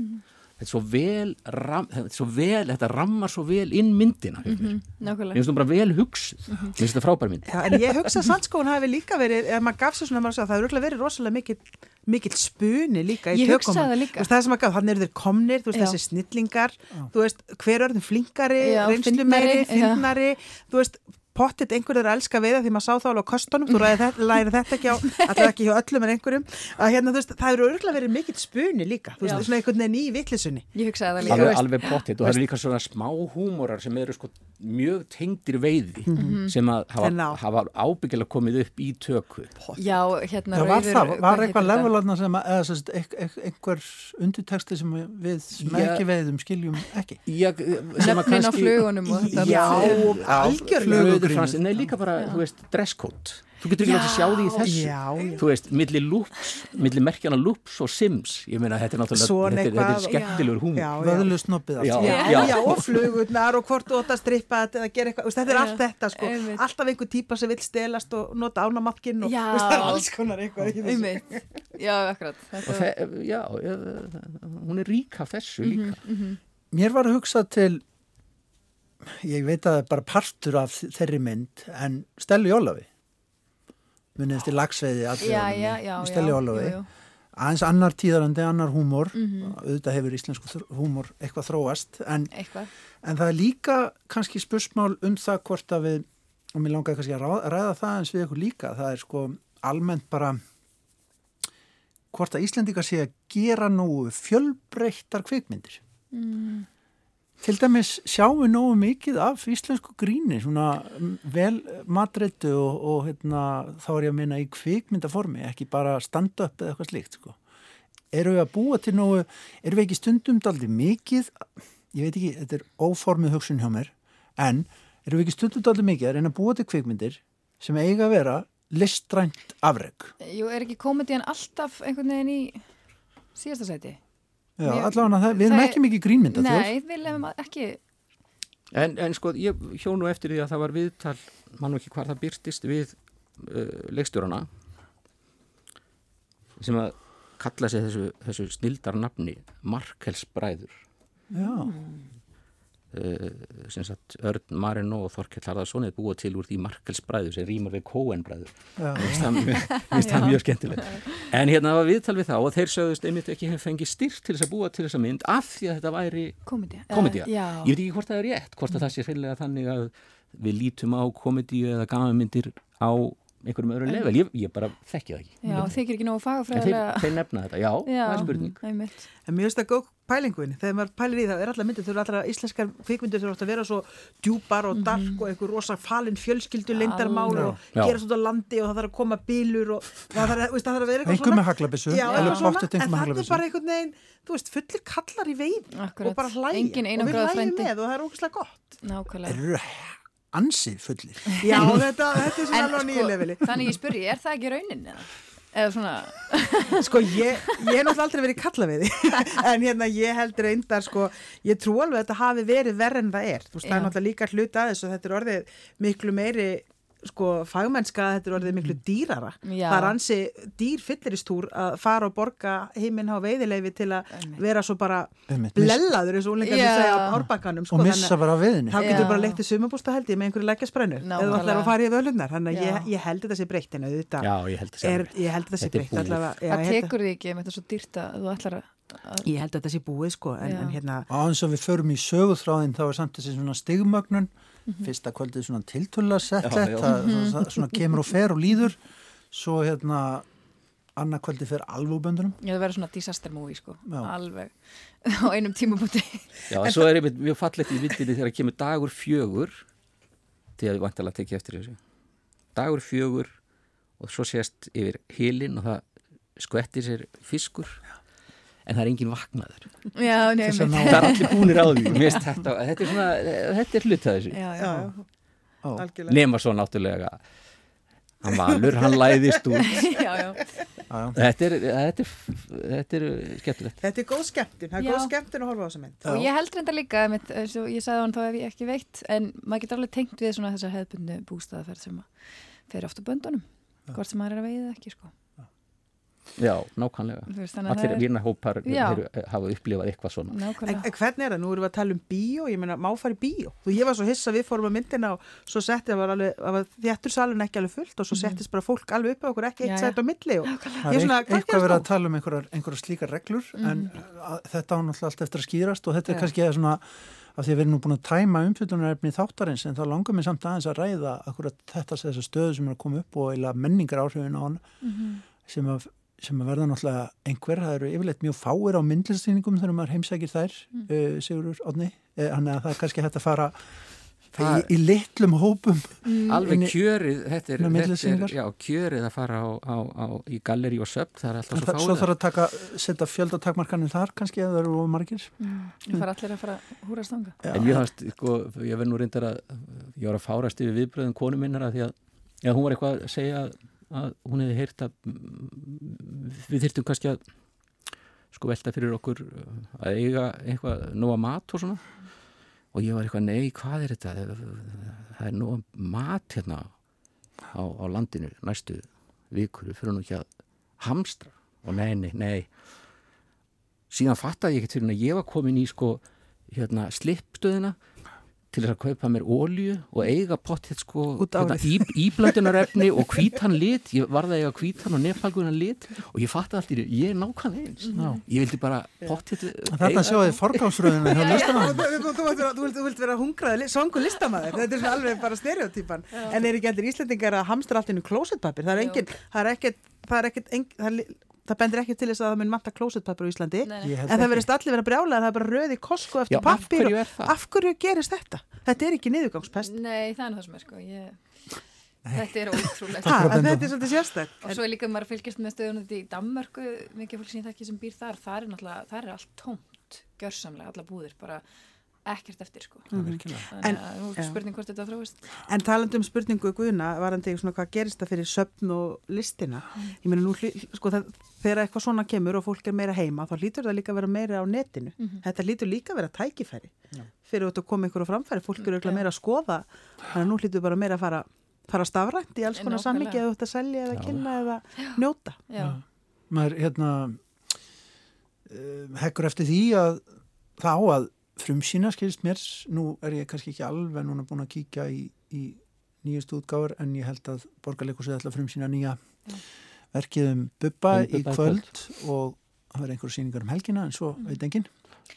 þetta er svo vel, ram, þetta, er svo vel þetta rammar svo vel inn myndina mm -hmm. mér nákvæmlega finnst þú bara vel hugsuð mér finnst þetta frábær mynd Já, en ég hugsa að sandskóin hafi líka verið ef maður gaf sér svona, maður að segja, það hefur verið rosalega mikill, mikill spuni líka í Ég tökum hugsaði það líka. Þú veist, það sem maður gaf, þannig eru þeir komnir þú veist, Já. þessi snillingar þú veist, hver er þeim flinkari, Já, reynslu fyndnari, meiri, já. fyndnari þú veist, pottit einhver er að elska við það því maður sá þá alveg á kostunum, þú ræði þetta, læri þetta ekki á, allir ekki hjá öllum en einhverjum. Að hérna, þú veist, það eru örgulega verið mikill spuni líka, þú veist, svona einhvern veginn í vittlisunni ég hugsaði það líka alveg, veist. alveg pottitt og það eru líka svona smá húmorar sem eru sko mjög tengdir veiði sem að Þeir ná. hafa, hafa ábyggilega komið upp í tökku já, hérna Já, var rauður- það, var hvað eitthvað levelarna sem, að- sem einhver undirteksti sem við sem ekki veiðum skiljum ekki? sem að Nöfnin á flugunum og þetta já, allt. algjörlega. flugurinn frans, nei líka bara, þú veist, dresscode þú getur ekki látið að sjá því í þessu. Já, já. þú veist, milli loops, milli merkjana loops og sims, ég meina þetta er náttúrulega þetta, er- er skemmtilegur já. Vöðlu já, og flugurnar og hvort þú átt að strippa þetta eða gera eitthvað, þú veist, þetta er allt þetta sko, einmitt. alltaf einhver típa sem vil stelast og nota ánamakkin og Já. þú veist, það er alls konar eitthvað já, akkurat. Já, hún er rík af þessu líka. Mér var að hugsa til, ég veit að það er bara partur af þeirri mynd, en Stelli Ólafi, munið eftir lagsveiði Stelli jú. aðeins annar tíðarandi, annar húmor, Mhm. auðvitað hefur íslensku húmor eitthvað þróast, en, eitthvað en það er líka kannski spursmál um það hvort að við, og mér langaði kannski að ráða, ræða það eins við ykkur líka, það er sko almennt bara hvort að Íslendingar sé að gera nógu fjölbreyttar kvikmyndir. mm. Til dæmis sjáum við nógu mikið af íslensku gríni, svona mm, vel matreitu og, og hérna, þá er ég að minna í kvikmyndaformi, ekki bara stand-up eða eitthvað slíkt. Sko. Eru við að búa til nógu, eru við ekki stundum daldi mikið, ég veit ekki, þetta er óformið hugsun hjá mér, en eru við ekki stundum daldi mikið að reyna að búa til kvikmyndir sem eiga að vera listrænt afreg. Jú, er ekki komedian alltaf einhvern veginn í síðasta sæti? Já, allavega það, við erum er- ekki mikið grínmynda Nei, við lefum ekki En, en sko, ég hjó nú eftir því að það var viðtal, mann ekki hvar það byrtist við uh, leikstjórana sem að kalla sig þessu, þessu snildar nafni Markels bræður Já, sem sagt Örn Marino og Þorkell Harðarsson er búið til úr því Markels bræður sem rýmar við Coen bræður já, Mér finnst það það mjög skemmtilegt. En hérna það var viðtal við þá og þeir sögðust einmitt ekki hef fengið styrt til þess að búa til þessa mynd af því að þetta væri. Uh, já, Ég veit ekki hvort það er rétt, hvort að það sé hreinlega þannig að við lítum á komedíu eða gamanmyndir á einhverjum öðrum level. Ég, ég bara þekki það ekki. já þykir ekki nógu En þeir, fagafræðilega þeir nefna þetta, já, Já, það er spurning. mér finnst það góð, pælinguðin, þegar maður pælir í það er alltaf myndir, þau eru alltaf íslenskar kvikmyndir þau eru alltaf að vera svo djúpar og dark mm -hmm. og einhver rosa falin fjölskyldu leindarmál og gera svona landi og það þarf að koma bílur og það þarf, veist, það þarf að vera eitthvað svona með haglabissu en það er bara einhvern veginn þú veist, fullir kallar í veið og bara hlægja og við hlægjum með og það er ógæslega gott. Nákvæmlega. Ansið fullir. Já, þetta, þetta er svona alveg á nýju sko, leveli. Þannig ég spurði, er það ekki raunin eða? Eða svona. Sko ég, ég hef náttúrulega aldrei verið kalla við en hérna ég held reyndar sko ég trú alveg að þetta hafi verið verð en það er. Þú veist það er náttúrulega líka hlut aðeins og þetta er orðið miklu meiri sko fagmennska þetta er orðið miklu dýrara. Já. það er ansi dýr fylliristúr að fara og borga heiminn á veiðileifi til að vera svo bara blellaður eins og úrlingar sem segja á árbakkanum sko, og missa bara viðinni þá getur bara leitt í sumabústa held ég með einhverju leggjasprænu eða þú ætlar að fara í völunar þannig að ég, ég held þetta sé breytt en auðvitað ég held þetta sé breytt það tekur því ekki með þetta svo dýrta að þú ætlar að Ég held að þetta sé búið sko en, en hérna... Á eins og við förum í sögúþráðin þá er samt þessi svona stigmögnun. mm -hmm. Fyrsta kvöldið svona tiltulla settlegt það svona kemur og fer og líður. Svo hérna annað kvöldið fer alveg úr böndunum Já það verður svona disaster movie sko. Já. alveg. Á einum tímabúti Já en svo er einmitt mjög fallet í vittinni þegar kemur dagur fjögur til að við vantilega tekja eftir þessu. Dagur fjögur og svo sést yfir hilin og það skvettir sér fiskur. Já en það er engin vaknaður. Já, nei, það er allir búinir á því. Þetta, þetta er svona, þetta er hlut að þessu. Nema svo náttúrulega hann valur, hann læðist út. Þetta er þetta er, þetta er skemmtilegt. Þetta er góð skemmtun, það er góð skemmtun að horfa á þessa mynd. Og ég held reynda líka, mitt, ég sagði hann þá ef ég ekki veit en maður getur alveg tengt við svona þessa hefðbundu bústaðaferð sem fer ofta böndunum hvort sem maður er að veiða ekki sko Já, nákvæmlega. Allir er... vinahópar hafa upplifað eitthvað svona. En, en hvernig er það? Nú erum við að tala um bíó, ég meina, má fara í bíó. Þú, ég var svo hissa, við fórum að myndina og svo settið að þjættursalun ekki alveg fullt og svo mhm. settist bara fólk alveg upp á okkur ekki eitt sætt á milli. Og, það er svona, eitthvað verið að tala um einhverjar, slíkar reglur mm. en að, þetta án alltaf eftir að skýrast og þetta er kannski eða svona af því að við erum nú búin að tæma umfjöldunarefni þáttarins en þá langar mér samt aðeins að ræða akkurat þetta stöðu sem er að koma upp og menningar áhrifin á hann mm -hmm. sem að sem að verða náttúrulega einhver, það eru yfirleitt mjög fáir á myndlistýningum þegar maður heimsækir þær mm. uh, Sigurur Odni, þannig uh, að það er kannski hægt að fara í, í litlum hópum. Mm. alveg kjörið þetta er, þetta er já, kjörið að fara á, á, á, í galleri og söp það er alltaf svo fáið svo þarf að taka, setja fjöldatakmarkanir þar kannski eða það eru margir. Mm. það fara allir að fara húra stanga en ég hafst, sko, ég verð nú reyndar að ég var að fárast yfir viðbröðum konu minnar að því að, já, hún var eitthvað að segja að að hún hefði heyrt að við þyrtum kannski að sko velta fyrir okkur að eiga eitthvað nóga mat og svona. Og ég var eitthvað, nei, hvað er þetta? Það er nóga mat hérna á, á landinu næstu vikur, við fyrir nú ekki að hamstra. Og nei, nei, nei. Síðan fattaði ég ekkert fyrir að ég var komin í sko hérna slippstöðina til þess að kaupa mér ólju og eiga potið sko hérna, í, íblöndunarefni og hvítan lit. Ég var það eiga hvítan og nefnfalgunan lit og ég fatti allt í því, ég er nákvæmlega eins. Mm. ég vildi bara potið Þetta. sjáði forgámsröðinu Þú vilt vera hungraði songu listamæður, þetta er svona alveg bara stereotýpan en er ekki allir íslendingar að hamstra allt inn í klósetpapir, það er ekkert það er ekkert það bendir ekki til þess að það mun matta klósetpapir á Íslandi. Nei, nei. en það verðist allir vera brjálega það er bara röði kosko eftir Já, pappir af hverju, af hverju gerist þetta? Þetta er ekki niðurgangspest. Nei, það er það sem er sko. Ég... Þetta er ótrúlega Þetta er svolítið sérstak Og svo er líka maður fylgjast með stöðunum í Danmarku mikið fólk sem það ekki sem býr þar. Það er, það er allt tómt, gjörsamlega alla búðir bara ekkert eftir sko mm. en, spurning hvort þetta þróist En talandu um spurningu Guðuna varandi svona hvað gerist það fyrir söpn og listina mm. ég meina nú sko það, þegar eitthvað svona kemur og fólk er meira heima þá lítur það líka að vera meira á netinu mm -hmm. þetta lítur líka að vera tækifæri Já. fyrir að koma ykkur á framfæri, fólk eru eitthvað meira að skoða þannig að nú lítur bara meira að fara fara stafrænt í alls konar sammingi eða þú ætti að selja eða Já. kynna eða njóta Já. Maður hérna uh, hekkur eftir því að þá að frumsýna skilst mér, nú er ég kannski ekki alveg núna búin að kíkja í, í nýjast útgáður en ég held að borgarleikusið ætla að frumsýna nýja ja. verkið um Bubba um í kvöld. og það verður einhverju síningar um helgina en svo mm. veit enginn.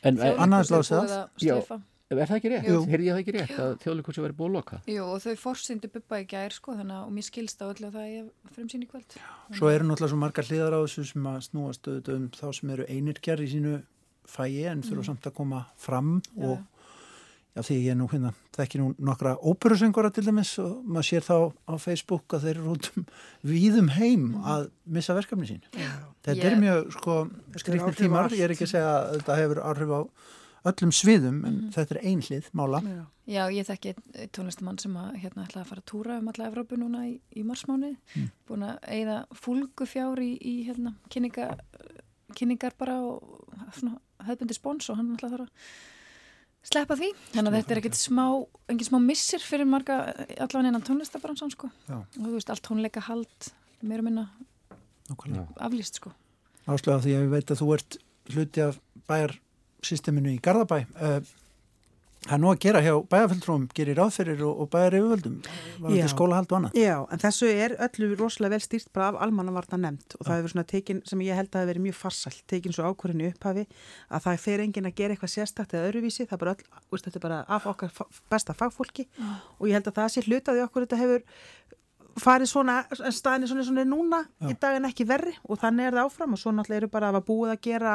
Annaðins lág segðað Er það ekki rétt? Heyrði ég það ekki rétt að þjóðleikursi verið búið að loka? Jú og þau fórsyndu Bubba í gær sko þannig að og mér skilst á öllu að það er frumsýn í kvöld. Svo eru náttúrulega svo margar hliðar á þessu sem að snúast um þá sem eru einirkjar í sínu fæ ég en þurfa mm. samt að koma fram og já, því ég er nú hérna, það er ekki nú nokkra óperusengora til dæmis og maður sér þá á Facebook að þeir eru út um víðum heim mm. að missa verkefni sín. Já. Þetta yeah. er mjög sko skriknir tímar, ég er ekki að segja að þetta hefur áhrif á öllum sviðum en mm. þetta er einhlið mála. Já, Já ég þekki tónlistamann sem að hérna ætlaði að fara að túra um alla Evrópu núna í, í marsmáni mm. búin að eigða fúlgufjár í, í hérna, kynninga, kynningar bara og svona höfbundi spóns og hann ætlaði að fara að sleppa því. Þannig að þetta er ekkert smá engin smá missir fyrir marga allavega innan tónlistabransan sko. Og þú veist allt tónleika hald meira minna aflýst sko. Áslega því að ég veit að þú ert hluti af bæjar systeminu í Garðabæ uh, það er nú að gera hjá bæjarfjöldrúum gerir ráðferir og, og bæjar yfirvöldum var þetta skólahald og annað. Já, en þessu er öllu rosalega vel stýrt bara af almannavarna nefnd og það hefur svona tekin sem ég held að það hefur verið mjög farsalt tekin svo ákvörðinu upphafi að það fer engin að gera eitthvað sérstakt eða öruvísi það er bara, öll, þetta er bara af okkar besta fagfólki og ég held að það sé hlutaði okkur þetta hefur farið svona, staðinni svona, svona núna Já. í daginn ekki verri. Og þannig er það áfram. Og svo náttúrulega eru bara að búið að gera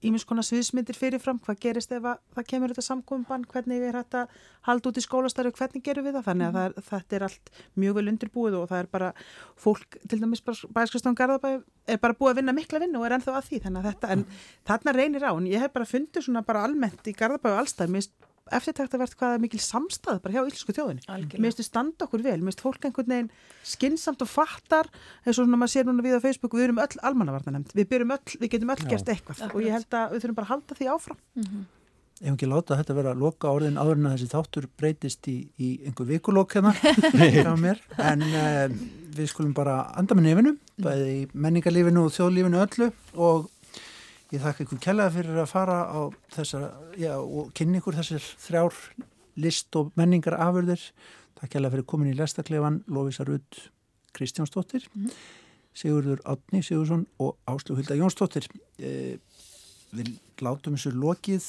ímins konar sviðsmyndir fyrirfram hvað gerist ef það kemur þetta samkomban hvernig er þetta hald út í skólastarfi? Hvernig gerum við það, þannig að mm. það, þetta er allt mjög vel undirbúið og það er bara fólk, til dæmis bæðskristan Garðabæ er bara búið að vinna mikla vinnu og er ennþá að því. Þannig að þetta, en þarna reynir á. En ég hef bara fundið svona bara almennt í Garðabæ og allstað, mér eftirtæktavert hvaða mikil samstað bara hjá íslensku þjóðinni. Mér finnst þið standa okkur vel, mér finnst fólk einhvern veginn skinsamt og fattar, eins og svona maður sér núna við á Facebook, við erum öll almannavarnanemnd, við, öll, við getum öll gerst eitthvað Akkurat. og ég held að við þurfum bara að halda því áfram. Mm -hmm. Ef ekki láta þetta vera að loka orðin áður en að þessi þáttur breytist í, í einhver vikulokk hérna en uh, við skulum bara anda með nefinu, bæði í menningarlífinu og þjóðlífinu öllu og Ég þakka ykkur kellaði fyrir að fara á þessar, já, og kynni ykkur þessar þrjár list og menningar afurðir. Takk kellaði fyrir komin í lestakleifan Lóvísar Udd Kristjánsdóttir, -hmm. Sigurður Átni Sigursson og Áslú Hilda Jónsdóttir. Eh, við látum þessu lokið.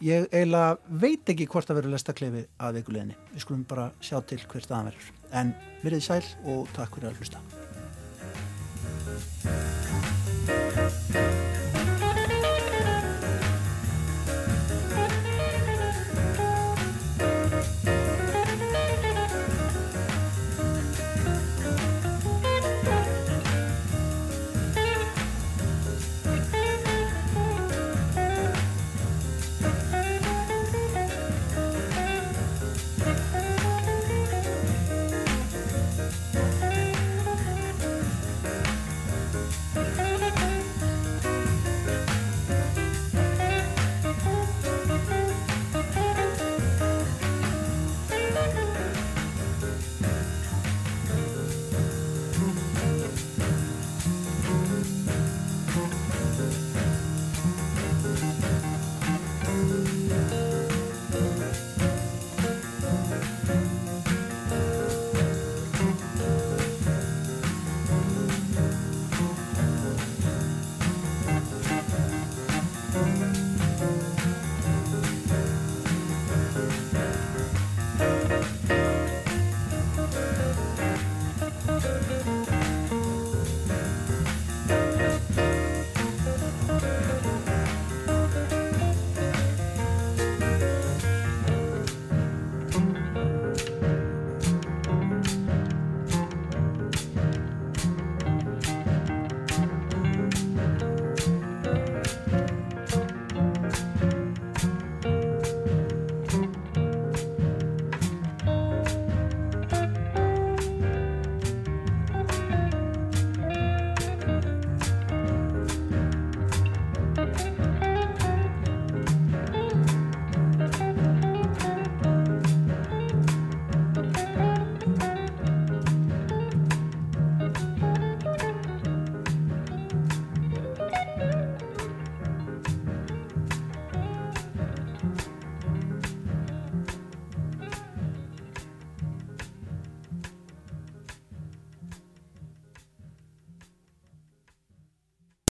Ég eiginlega veit ekki hvort að vera lestakleifi að vikuleginni. Við skulum bara sjá til hvert aðan verður. En verið sæl og takk fyrir að hlusta.